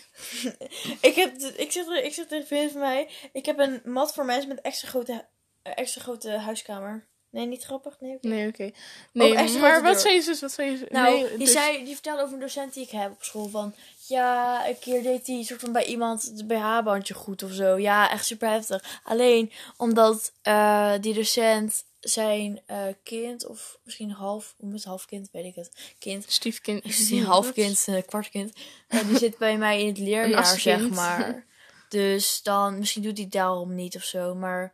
Ik, heb, ik, zeg, ik zeg tegen vrienden van mij... Ik heb een mat voor mensen met extra grote, eh, extra grote huiskamer. Nee, niet grappig? Nee, oké. Nee, oké. Nee, extra maar wat zei je zus? Wat zei je zus? Nou, nee, die, dus- zei, die vertelde over een docent die ik heb op school. Van, ja, een keer deed hij soort van bij iemand het BH-bandje goed of zo. Ja, echt super heftig. Alleen omdat eh, die docent zijn eh, kind, of misschien half, hoe met half kind, weet ik het. Kind, Stiefkind. <laughs> zie half kind, eh, kwart kind. Eh, die zit bij mij in het <laughs> leerjaar, zeg maar. Dus dan, misschien doet hij daarom niet of zo. Maar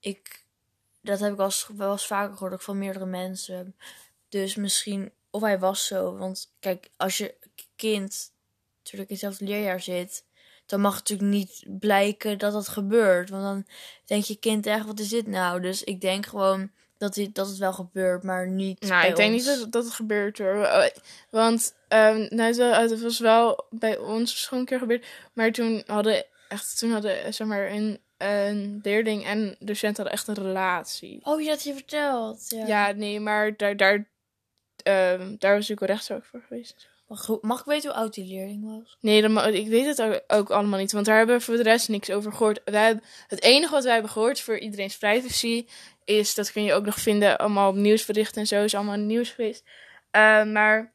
ik, dat heb ik wel eens, wel eens vaker gehoord, ook van meerdere mensen. Dus misschien, of hij was zo. Want kijk, als je kind natuurlijk in hetzelfde leerjaar zit, dan mag het natuurlijk niet blijken dat dat gebeurt. Want dan denk je kind echt, wat is dit nou? Dus ik denk gewoon dat, dit, dat het wel gebeurt, maar niet Nou, ik denk niet dat, dat het gebeurt hoor. Eh, Want ehm nou, het wa- het was wel bij ons gewoon een keer gebeurd. Maar toen hadden echt, toen hadden zeg maar een, een leerling en docent hadden echt een relatie. Oh, je had je verteld. Ja. Ja, nee, maar daar, daar, ehm, daar was ik ook rechtszaak voor geweest. Mag, mag ik weten hoe oud die leerling was? Nee, dat ik weet het ook, allemaal niet. Want daar hebben we voor de rest niks over gehoord. Wij hebben, het enige wat wij hebben gehoord voor iedereen's privacy is, dat kun je ook nog vinden, allemaal op nieuwsberichten en zo, is allemaal nieuws geweest. Eh, maar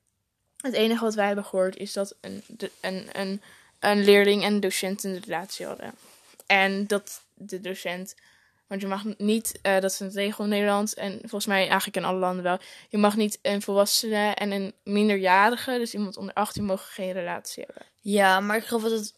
het enige wat wij hebben gehoord is dat een, een, een, een leerling en een docent een relatie hadden. En dat de docent, want je mag niet, eh, dat is een regel in Nederland en volgens mij eigenlijk in alle landen wel, je mag niet een volwassene en een minderjarige, dus iemand onder 18, mogen geen relatie hebben. Ja, maar ik geloof dat het...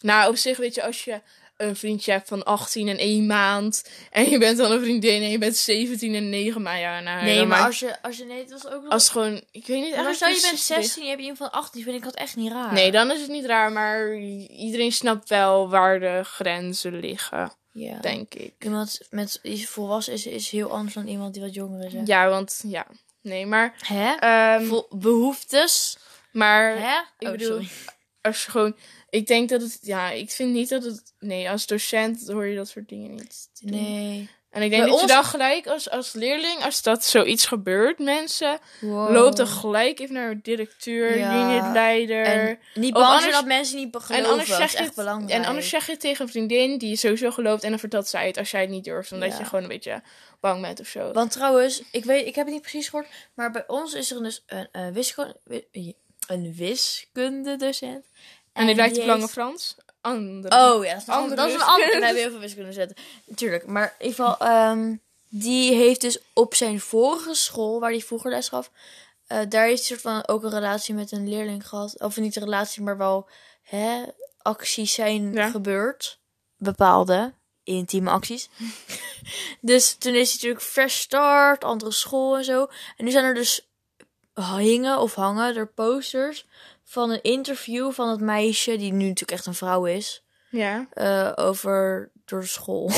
Nou, op zich weet je, als je een vriendje hebt van 18 en 1 maand. En je bent dan een vriendin en je bent 17 en 9 maanden. Ja, nou, Nee, maar als je, als je... Nee, het was ook wel... als gewoon. Ik weet niet. Maar stel je bent precies 16 en je hebt iemand van 18, vind ik dat echt niet raar. Nee, dan is het niet raar, maar iedereen snapt wel waar de grenzen liggen, Ja. denk ik. Iemand met die volwassen is, is heel anders dan iemand die wat jonger is. Hè? Ja, want ja. Nee, maar. Hè? ehm, behoeftes. maar Hè? ik Oh, bedoel, sorry. als je gewoon... Ik denk dat het... Ja, ik vind niet dat het... Nee, als docent hoor je dat soort dingen niet. Nee. En ik denk Bij dat je dan gelijk als, als leerling, als dat zoiets gebeurt, mensen, Wow. loop dan gelijk even naar de directeur, Ja. unitleider. En niet bang anders- dat mensen niet geloven. En anders, zeg is je echt het, belangrijk. en anders zeg je het tegen een vriendin die je sowieso gelooft. En dan vertelt zij het als jij het niet durft. Omdat Ja. je gewoon een beetje bang bent of zo. Want trouwens, ik weet, ik heb het niet precies gehoord, maar bij ons is er dus een, een, wiskunde, wi- een wiskundedocent. En die lijkt op Lange Frans. Andere. Oh ja, dat is, een Andere ander- dat is een wiskunde. ander. Dan hebben we <laughs> heel veel wiskunde zetten. Natuurlijk, maar in ieder geval, ehm, die heeft dus op zijn vorige school, waar hij vroeger les gaf, eh, daar heeft hij soort van ook een relatie met een leerling gehad. Of niet een relatie, maar wel hè, acties zijn Ja. gebeurd. Bepaalde intieme acties. <laughs> dus toen is hij natuurlijk fresh start, andere school en zo. En nu zijn er dus hingen of hangen er posters van een interview van het meisje, die nu natuurlijk echt een vrouw is, Ja. eh, over door de school.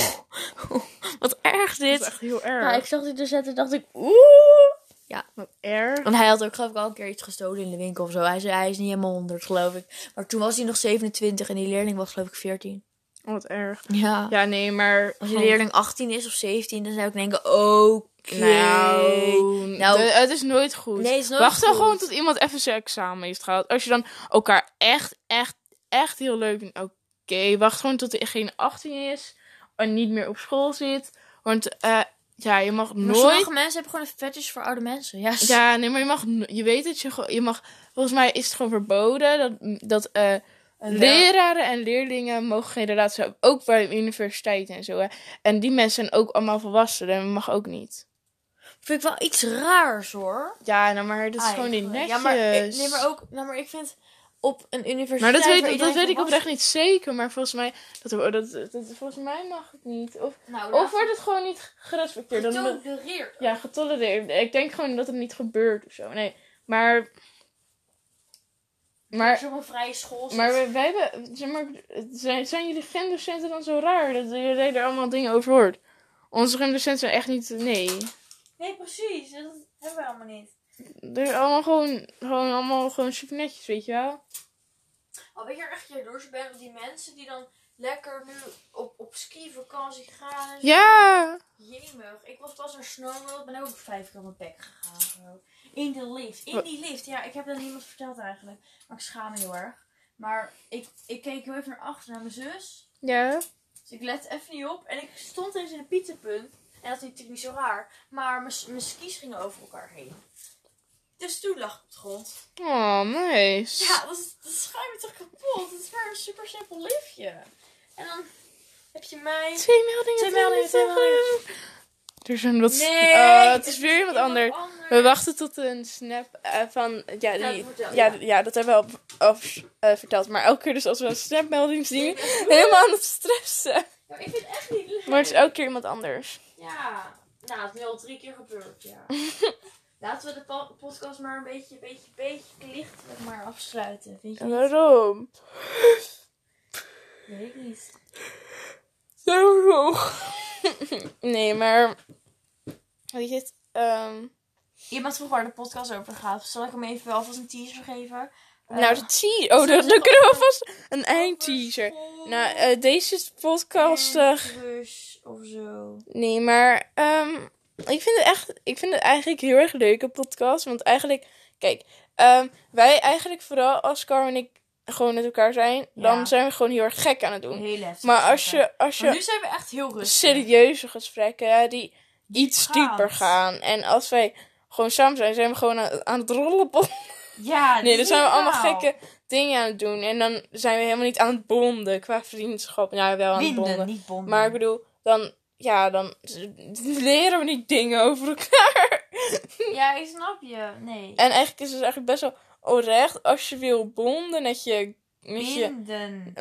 <laughs> Wat erg Dat is dit. echt heel erg. Ja, ik zag die docent en dacht ik, oeh. Wat erg. En hij had ook geloof ik al een keer iets gestolen in de winkel of zo. Hij zei, hij is niet helemaal 100 geloof ik. Maar toen was hij nog 27 en die leerling was geloof ik 14. Wat erg. Ja. Ja, nee, maar... Als die leerling 18 is of 17, dan zou ik denken, oké. Nou, Nou- de- het is nooit goed. Nee, het is nooit Wacht dan gewoon tot iemand even zijn examen heeft gehad. Als je dan elkaar echt, echt, echt heel leuk vindt. Oké, wacht gewoon tot degene 18 is. En niet meer op school zit. Want eh, ja, je mag Maar nooit... sommige mensen hebben gewoon een fetish voor oude mensen. Ja, Ja, nee, maar je mag... Je weet dat je. Je mag... Volgens mij is het gewoon verboden dat... dat eh, Leraren en leerlingen mogen geen relatie hebben. Ook bij universiteiten en zo. Hè. En die mensen zijn ook allemaal volwassen. En dat mag ook niet. Vind ik wel iets raars hoor. Ja, nou, maar dat is gewoon niet netjes. Ja, maar, ik- nee, maar ook, nou, maar ik vind op een universiteit. Maar dat weet, dat weet ik oprecht niet zeker. Maar volgens mij, dat, dat, dat, volgens mij mag het niet. Of, Nou, of wordt het gewoon niet gerespecteerd. Dan, getolereerd. ja, getolereerd. Ik denk gewoon dat het niet gebeurt of zo. Nee, maar... Maar, Zo'n een vrije school. zit. maar wij, wij hebben... Zeg maar, zijn, zijn jullie gymdocenten dan zo raar? Dat jullie er allemaal dingen over hoort? Onze gymdocenten zijn echt niet... Nee. Nee, precies. Dat hebben we allemaal niet. Er allemaal gewoon, gewoon, allemaal gewoon super netjes, weet je wel? Al weet je er echt jaloers op die mensen die dan lekker nu op, op ski-vakantie gaan. Ja! Jemig. Ik was pas naar Snowworld. Ben ook vijf keer op mijn bek gegaan. Zo. In de lift. In die lift. Ja, ik heb dat niemand verteld eigenlijk. Maar ik schaam me heel erg. Maar ik, ik keek heel even naar achter naar mijn zus. Ja. Dus ik let even niet op. En ik stond eens in een pizzapunt. En dat is natuurlijk niet zo raar. Maar mijn, mijn skis gingen over elkaar heen. Dus toen lag ik op de grond. Oh, nice. Ja, dat, is, dat schuim toch kapot. Het is maar een super simpel liftje. En dan heb je mij... Twee meldingen. Twee meldingen, twee meldingen. Er zijn wat... Nee, Oh, het is weer iemand iemand anders. We wachten tot een snap eh, van... Ja, Ja, die, ja, ja. ja, dat hebben we al, al eh, verteld. Maar elke keer dus als we een snapmelding zien... Helemaal aan het stressen. Ja, ik vind het echt niet leuk. Maar het is elke keer iemand anders. Ja, nou, het is nu al drie keer gebeurd, ja. <laughs> Laten we de po- podcast maar een beetje, beetje, beetje lichtelijk maar afsluiten. Vind je waarom? Weet ik niet. Zo <laughs> Nee, maar... Weet je het? Ehm, Iemand vroeg waar de podcast over gaat. Zal ik hem even wel alvast een teaser geven? Eh, nou, de teaser. Oh, dan, dan kunnen we vast een eindteaser. Nou, eh, deze podcast... Crush of zo. Nee, maar ehm, ik vind het echt, ik vind het eigenlijk heel erg leuke podcast. Want eigenlijk, kijk, ehm, wij eigenlijk vooral als Carmen en ik gewoon met elkaar zijn, Ja. dan zijn we gewoon heel erg gek aan het doen. Heel heftig. Maar als je, als Maar nu je zijn we echt heel rustig. serieuze gesprekken, die iets gaat. dieper gaan. En als wij gewoon samen zijn, zijn we gewoon aan, aan het rollen. Ja, <laughs> Nee, dan zijn we allemaal gekke dingen aan het doen. En dan zijn we helemaal niet aan het bonden qua vriendschap. Ja, wel aan het bonden. niet bonden. Maar ik bedoel, dan, ja, dan <laughs> leren we niet dingen over elkaar. Ja, ik snap je. Nee. En eigenlijk is het eigenlijk best wel oprecht als je wil bonden met je... Met je Binden.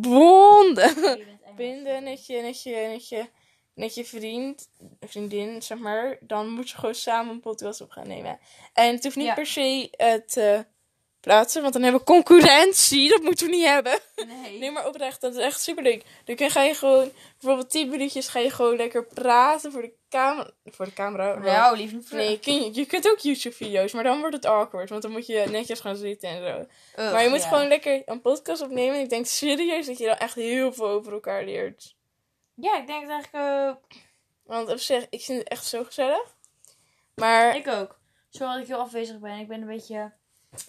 bonden. Binden met je, met je, met je, met je vriend, vriendin, zeg maar. Dan moet je gewoon samen een podcast op gaan nemen. En het hoeft niet Ja. per se eh, te, plaatsen. Want dan hebben we concurrentie. Dat moeten we niet hebben. Nee. Nee, maar oprecht, dat is echt super leuk. Dan ga je gewoon, bijvoorbeeld 10 minuutjes ga je gewoon lekker praten voor de camera. Voor de camera. Jou, lief niet Nee, kun je, je kunt ook YouTube-video's, maar dan wordt het awkward. Want dan moet je netjes gaan zitten en zo. Ugh, maar je moet ja. gewoon lekker een podcast opnemen. En ik denk serieus dat je dan echt heel veel over elkaar leert. Ja, ik denk het eigenlijk ook. Want op zich, ik vind het echt zo gezellig. Maar, Ik ook. Sorry dat ik heel afwezig ben. Ik ben een beetje...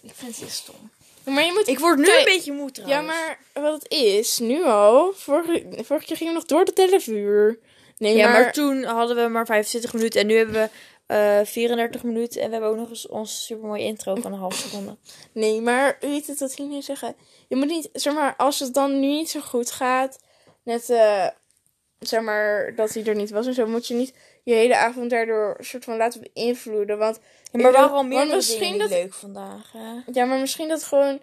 Ik vind het echt stom. maar je moet... Ik word nu Kijk, een beetje moe trouwens. ja, maar wat het is, nu al. Vorige, vorige keer gingen we nog door tot 11 uur. Nee, Ja, maar, maar toen hadden we maar 25 minuten. En nu hebben we eh 34 minuten. En we hebben ook nog eens onze supermooie intro van een half seconde. Nee, maar weet het wat ik nu zeggen? Je moet niet, zeg maar, als het dan nu niet zo goed gaat, net, eh, zeg maar, dat hij er niet was en zo, moet je niet je hele avond daardoor soort van laten beïnvloeden. Want, Ja, maar al meer misschien dat- leuk vandaag. Hè? ja, maar misschien dat gewoon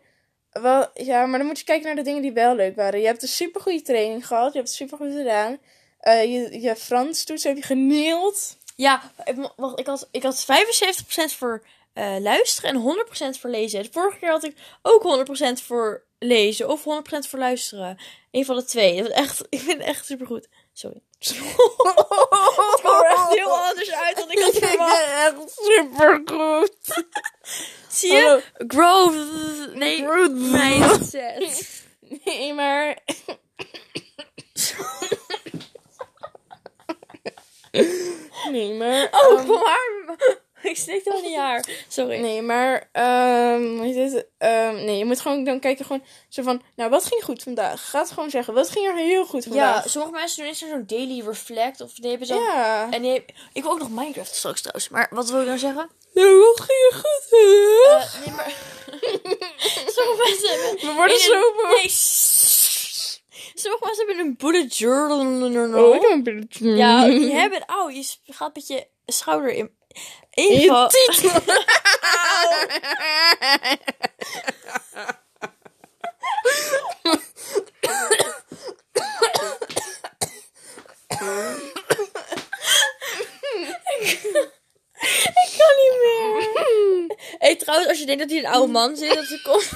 wel, ja, maar dan moet je kijken naar de dingen die wel leuk waren. Je hebt een supergoeie training gehad, je hebt het supergoed gedaan. Eh, je, je Frans toets heb je geneeld. Ja, ik, wacht, ik had, ik had 75% voor eh, luisteren en 100% voor lezen. De vorige keer had ik ook 100% voor lezen of 100% voor luisteren. Een van de twee. Dat echt, <laughs> ik vind het echt supergoed. Sorry. Het kwam er echt heel anders uit dan ik had verwacht. echt supergoed. <laughs> Zie je? Hallo. Growth. Nee. Mindset. <laughs> Nee, maar. nee, maar. Oh, ehm, kom maar. Ik slikte al in je haar. Sorry. nee, maar. ehm hoe heet het? Ehm, nee, je moet gewoon dan kijken, gewoon zo van. Nou, wat ging goed vandaag? Ga het gewoon zeggen. Wat ging er heel goed Ja, vandaag? sommige mensen doen eens zo'n daily reflect. Of die hebben zo. Ja. En die ik wil ook nog Minecraft straks trouwens. Maar wat wil ik nou zeggen? Ja, wat ging er goed vandaag? Eh, nee, maar... <laughs> Sommige mensen hebben... We worden zo een- boos. Nee. Sommige mensen hebben een bullet journal. Oh, ik heb een billetje. Ja, die hebben... Auw, je gaat met je schouder in... Je titel. Ik kan niet meer. hey, trouwens, als je denkt dat hij een oude man zit, <laughs> dat komt...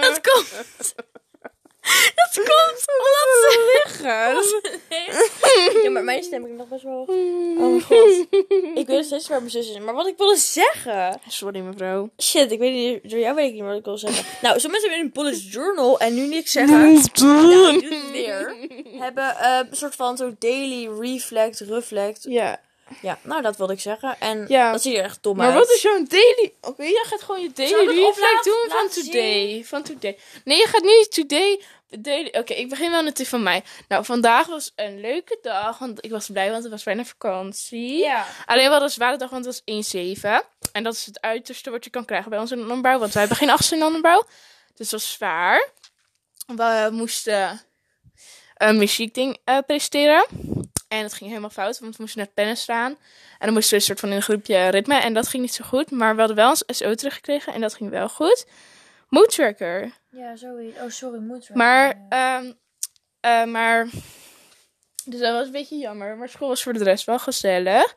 Dat komt... Dat komt omdat ze... Gaan. Ja, maar mijn stem ik nog best wel... Oh mijn god. Ik weet nog steeds waar mijn zus is. Maar wat ik wilde zeggen... Sorry, mevrouw. Shit, ik weet niet... Door jou weet ik niet wat ik wil zeggen. Nou, sommige mensen hebben een bullet journal en nu niks zeggen... Ja, ik doe het weer. Hebben eh, een soort van zo daily reflect, reflect. Ja. Ja, nou dat wilde ik zeggen. En Ja. dat ziet er echt dom Maar uit. wat is jouw daily... Oké, jij gaat gewoon je daily reflect doen van today. Van today. Nee, je gaat niet today... Daily... Oké, ik begin wel natuurlijk van mij. Nou, vandaag was een leuke dag. Want ik was blij, want het was bijna vakantie. Ja. Alleen wel een zware dag, want het was 1-7. En dat is het uiterste wat je kan krijgen bij ons in onderbouw. Want wij hebben geen achtste in onderbouw. Dus dat was zwaar. We moesten een muziekding eh presteren. En het ging helemaal fout, want we moesten net pennen staan. En dan moesten we een soort van in een groepje ritme. En dat ging niet zo goed. Maar we hadden wel een SO teruggekregen. En dat ging wel goed. Mood tracker. Ja, zoiets. Oh, sorry, moet Maar, ehm, eh, maar, dus dat was een beetje jammer. Maar school was voor de rest wel gezellig.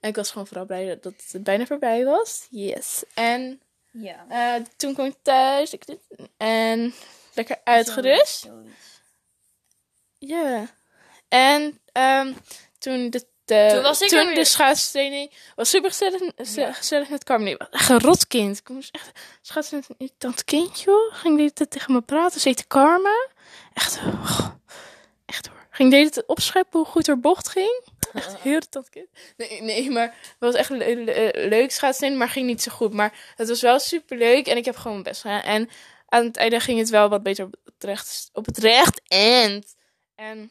En ik was gewoon vooral blij dat het bijna voorbij was. Yes. En Ja. eh, toen kwam ik thuis. En lekker uitgerust. Ja. En ehm, toen de, de, Toen was ik toen er weer. de schaatstraining was super gezellig, Ja. gezellig met Carmen. Nee, echt een rot kind. Ik moest echt schaatsen met een irritant. Ging hele tijd tegen me praten. Ze heette Karma. Echt, oh, echt hoor. Ging de hele tijd opscheppen hoe goed haar bocht ging. <laughs> Echt heel irritant kind. Nee, nee, maar het was echt le- le- leuk schaatsen, maar ging niet zo goed. Maar het was wel super leuk en ik heb gewoon mijn best gedaan. En aan het einde ging het wel wat beter op het recht, op het recht end. En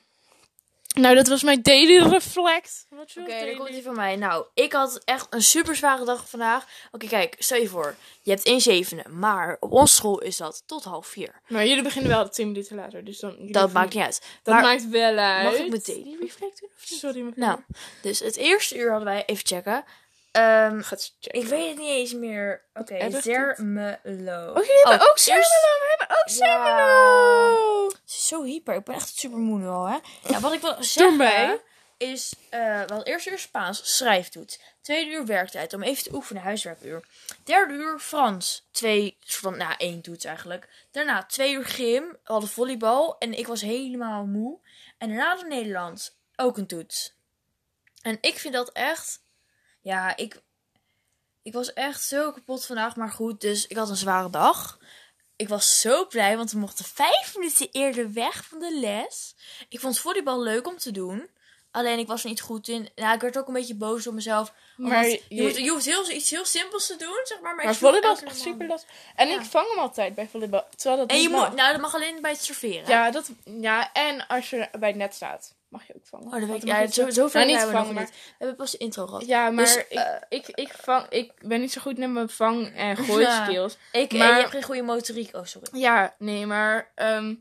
nou, dat was mijn daily reflect. Oké, dan komt die van mij. Nou, ik had echt een super zware dag vandaag. Oké, kijk, stel je voor. Je hebt 1 zevende, maar op onze school is dat tot half vier. Maar jullie beginnen wel 10 minuten later, dus dan... Dat maakt niet uit. Dat maar maakt wel uit. mag ik mijn daily reflect doen? Of niet? Sorry. Nou, dus het eerste uur hadden wij, even checken. Ehm, Gaat checken. ik weet het niet eens meer. Oké. Zermelo. Oh, jullie hebben Oh, ook Sermelo. eerst- We hebben ook Ja. Sermelo. Ze is zo hyper. Ik ben echt super moe nu al, hè. Ja, wat ik wil zeggen... mij. is eh wel eerste uur Spaans, schrijftoets. Tweede uur werktijd, om even te oefenen, huiswerkuur. Derde uur Frans, twee, van, nou één toets eigenlijk. Daarna twee uur gym, we hadden volleybal en ik was helemaal moe. En daarna de Nederlands, ook een toets. En ik vind dat echt, ja, ik, ik was echt zo kapot vandaag, maar goed, dus ik had een zware dag. Ik was zo blij, want we mochten vijf minuten eerder weg van de les. Ik vond volleybal leuk om te doen. Alleen ik was er niet goed in. Nou, ik werd ook een beetje boos op mezelf. Maar je, je- moet, je hoeft heel, iets heel simpels te doen, zeg maar. Maar, Maar volleybal is echt super lastig. En Ja. ik vang hem altijd bij volleybal. Terwijl dat En je niet moet, mag. nou, dat mag alleen bij het serveren. Ja, dat, ja, en als je bij het net staat, mag je ook vangen. Oh, dat weet ik. Ja, zo, zoveel Nou, niet hebben we nog vangen, niet. We hebben pas de intro gehad. Ja, maar Dus, ik, eh, ik, ik, vang, ik ben niet zo goed in mijn vang- en <laughs> gooi Ja. skills. Ik, en maar- je hebt geen goede motoriek. Oh, sorry. Ja, nee, maar ehm,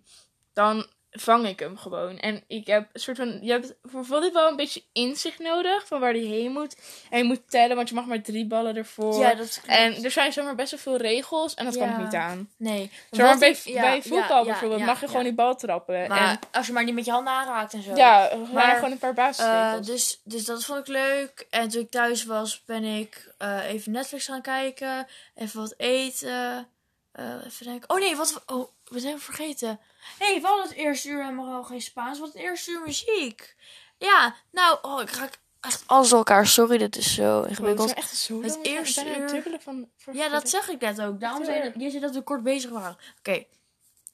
dan vang ik hem gewoon. En ik heb een soort van. Je hebt voor volleybal een beetje inzicht nodig van waar die heen moet. En je moet tellen, want je mag maar drie ballen ervoor. Ja, dat klopt. en er zijn zomaar best wel veel regels en dat kan Ja. ik niet aan. Nee. Zeg maar, Wat bij, ik- ja, bij voetbal bijvoorbeeld mag je gewoon die bal trappen. Maar en, als je maar niet met je handen aanraakt en zo. ja, maar gewoon een paar Eh, basisregels. dus, dus dat vond ik leuk. En toen ik thuis was, ben ik eh, even Netflix gaan kijken. Even wat eten. Eh, even denken. Oh nee, wat. Oh, we zijn vergeten. Hé, hey, we hadden het eerste uur helemaal geen Spaans. Wat het eerste uur muziek. Ja, nou, oh, ik raak echt alles door elkaar. Sorry, dit is zo ingewikkeld. zijn echt zo Het eerste uur- van... Ja, dat zeg ik net ook. Daarom zei je, je zei dat we kort bezig waren. Oké.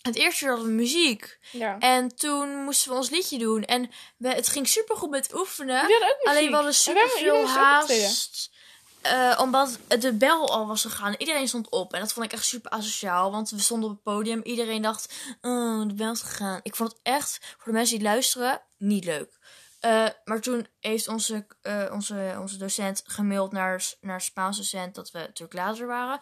Het eerste uur hadden we muziek. Ja. En toen moesten we ons liedje doen. En we, het ging super goed met oefenen. Ook muziek. Alleen we hadden En super hebben- veel jullie moesten ook optreden. haast. Eh, omdat de bel al was gegaan. Iedereen stond op. En dat vond ik echt super asociaal. Want we stonden op het podium. Iedereen dacht, oh, de bel is gegaan. Ik vond het echt, voor de mensen die luisteren, niet leuk. Eh, maar toen heeft onze, eh, onze, onze docent gemaild naar, naar Spaans docent dat we natuurlijk later waren.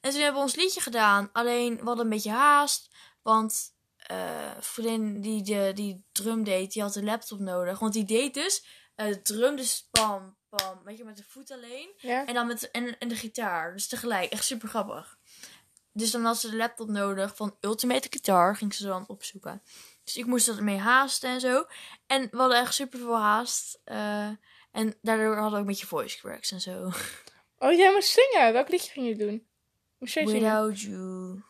En toen hebben we ons liedje gedaan. Alleen we hadden een beetje haast. Want eh vriendin die de die drum deed, die had een laptop nodig. Want die deed dus de drum, dus pam, pam. Weet je, met de voet alleen. Ja. En dan met en, en de gitaar. Dus tegelijk. Echt super grappig. Dus dan had ze de laptop nodig van Ultimate Guitar. Ging ze dan opzoeken. Dus ik moest dat ermee haasten en zo. En we hadden echt super veel haast. eh, en daardoor hadden we ook een beetje voice cracks en zo. Oh, jij moest zingen. Welk liedje ging je doen? Moest jij zingen? Without you.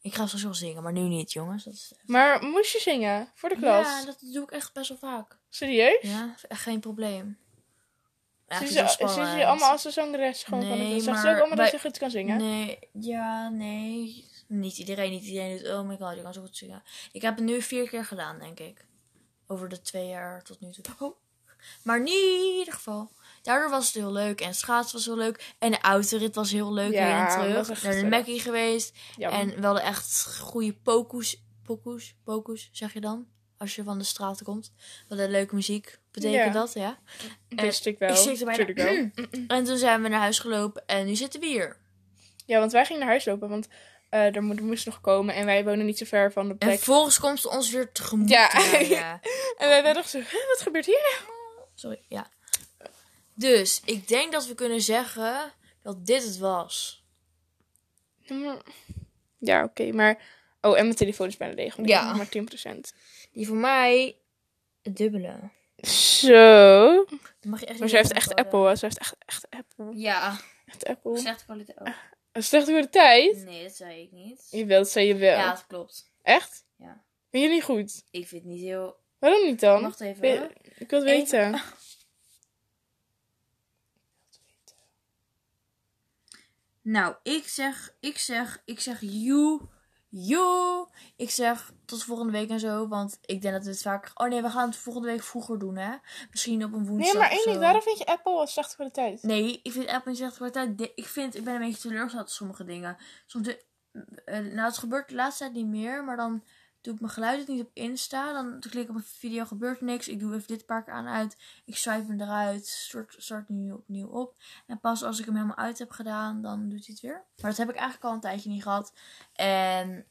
Ik ga straks wel zingen, maar nu niet, jongens. Dat is... Maar moest je zingen? Voor de klas? Ja, dat doe ik echt best wel vaak. Serieus? Ja, echt geen probleem. Ja, Zie het je, is allemaal als een zangeres gewoon van Nee, het Zegt ze ook allemaal bij- dat je goed kan zingen? Nee, ja, nee. Niet iedereen, niet iedereen doet, oh my god, je kan zo goed zingen. Ik heb het nu vier keer gedaan, denk ik. Over de twee jaar tot nu toe. Oh. Maar in ieder geval. Daardoor was het heel leuk. En schaats was heel leuk. En de autorit was heel leuk. Ja, heen en terug. Naar de. Mackie geweest. En we hadden echt goede pokus. Pokus, pokus, zeg je dan? Als je van de straat komt. Wat een leuke muziek. Betekent Ja. dat, ja? wist ik wel. Ik zit er bijna. Wel. En toen zijn we naar huis gelopen. En nu zitten we hier. Ja, want wij gingen naar huis lopen, want eh er, mo- er moest nog komen en wij wonen niet zo ver van de En plek. volgens komt ze ons weer tegemoet. Ja. rijden. <laughs> En wij werden zo, "Hè, wat gebeurt hier nou? Sorry, ja. Dus ik denk dat we kunnen zeggen dat dit het was. Ja, oké, maar... Oh, en mijn telefoon is bijna leeg, want ik Ja. heb maar 10%. Die voor mij het dubbele. Zo. Dan mag je echt Maar ze heeft echt worden. Apple, hè. Ze heeft echt, echt Apple. Ja, Echt Apple. slechte kwaliteit. Oh. Een slechte kwaliteit? Nee, dat zei ik niet. Je wilt, zei je wel. Ja, dat klopt. Echt? Ja. Vind je niet goed? Ik vind het niet heel... Waarom niet dan? Wacht even. Hoor. Ik wil het Even- <laughs> weten. Nou, ik zeg, ik zeg, ik zeg you, you. Ik zeg tot volgende week en zo, want ik denk dat we het vaak... Oh nee, we gaan het volgende week vroeger doen, hè? Misschien op een woensdag Nee, maar één ding. Waarom vind je Apple een slechte kwaliteit? Nee, ik vind Apple niet slechte kwaliteit. De- Ik vind, ik ben een beetje teleurgesteld in sommige dingen. Soms, de, eh, nou, het gebeurt de laatste tijd niet meer, maar dan doe ik mijn geluid het niet op Insta. Dan klik ik op een video, gebeurt niks. Ik doe even dit paar keer aan uit. Ik swipe hem eruit, start, start nu opnieuw op. En pas als ik hem helemaal uit heb gedaan, dan doet hij het weer. Maar dat heb ik eigenlijk al een tijdje niet gehad. En,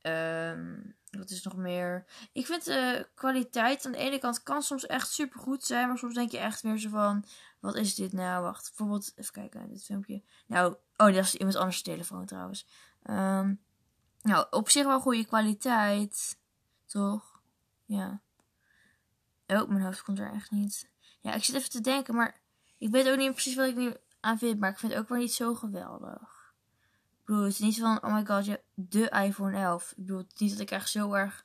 ehm wat is nog meer? Ik vind de kwaliteit aan de ene kant kan soms echt super goed zijn, maar soms denk je echt meer zo van, wat is dit nou? Wacht, bijvoorbeeld, even kijken, dit filmpje. Nou, oh, dat is iemand anders telefoon trouwens. Ehm, nou, op zich wel goede kwaliteit, toch? Ja. Oh, mijn hoofd komt er echt niet. Ja, ik zit even te denken, maar ik weet ook niet precies wat ik nu aan vind. Maar ik vind het ook wel niet zo geweldig. Ik bedoel, het is niet van, oh my god, je hebt de iPhone 11. Ik bedoel, het is niet dat ik echt zo erg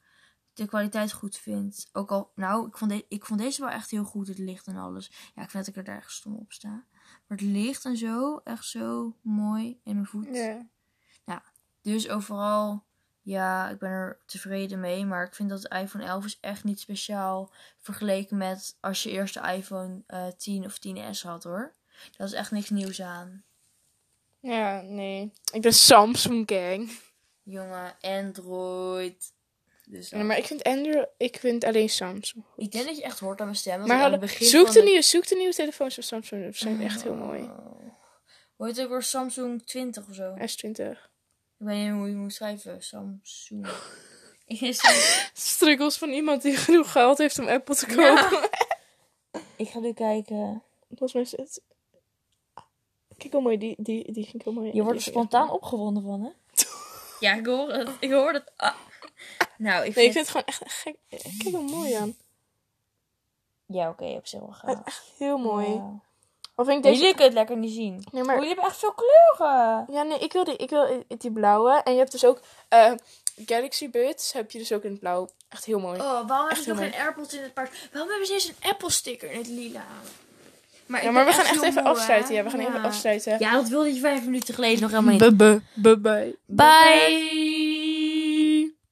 de kwaliteit goed vind. Ook al, nou, ik vond, de, ik vond deze wel echt heel goed, het licht en alles. Ja, ik vind dat ik er erg stom op sta. Maar het licht en zo, echt zo mooi in mijn voet. Ja. Dus overal, ja, ik ben er tevreden mee. Maar ik vind dat de iPhone 11 is echt niet speciaal vergeleken met als je eerst de iPhone eh 10 of 10S had hoor. Dat is echt niks nieuws aan. Ja, nee. Ik ben Samsung gang. Jongen, Android. Dus Ja, maar ik vind Android, ik vind alleen Samsung. goed. ik denk dat je echt hoort aan mijn stem. dat Maar hadden, het begin zoek, de de- nieuwe, zoek de nieuwe telefoons van Samsung. Ze zijn echt heel mooi. Oh. Hoe heet het ook weer? Samsung 20 of zo? S20. Ik weet niet hoe je moet schrijven. Samsung. <laughs> Struggles van iemand die genoeg geld heeft om Apple te kopen. Ja. ik ga nu kijken. Volgens mij is het... Kijk hoe mooi, die, die, die vind ik heel mooi. Je wordt er vind ik echt spontaan opgewonden van, hè? <laughs> Ja, ik hoor het. Ik hoor het. Ah. Nou, ik Nee, ik vind... vind het gewoon echt gek. Kijk hoe mooi aan. Ja, oké, op zich wel gaaf. Echt heel mooi. Of vind ik deze... Jullie kunnen het lekker niet zien. Nee, Oh, maar... jullie hebben echt veel kleuren. Ja, nee, ik wil die, ik wil die blauwe. En je hebt dus ook... eh, Galaxy Buds heb je dus ook in het blauw. Echt heel mooi. Oh, waarom hebben ze nog geen AirPods in het paard? Waarom hebben ze eens een Apple sticker in het lila? Maar, ja, ik maar we gaan echt even moe, afsluiten. hè? Ja, we gaan even afsluiten. Ja, dat wilde je vijf minuten geleden nog helemaal niet. Bye bye. Bye bye. Bye.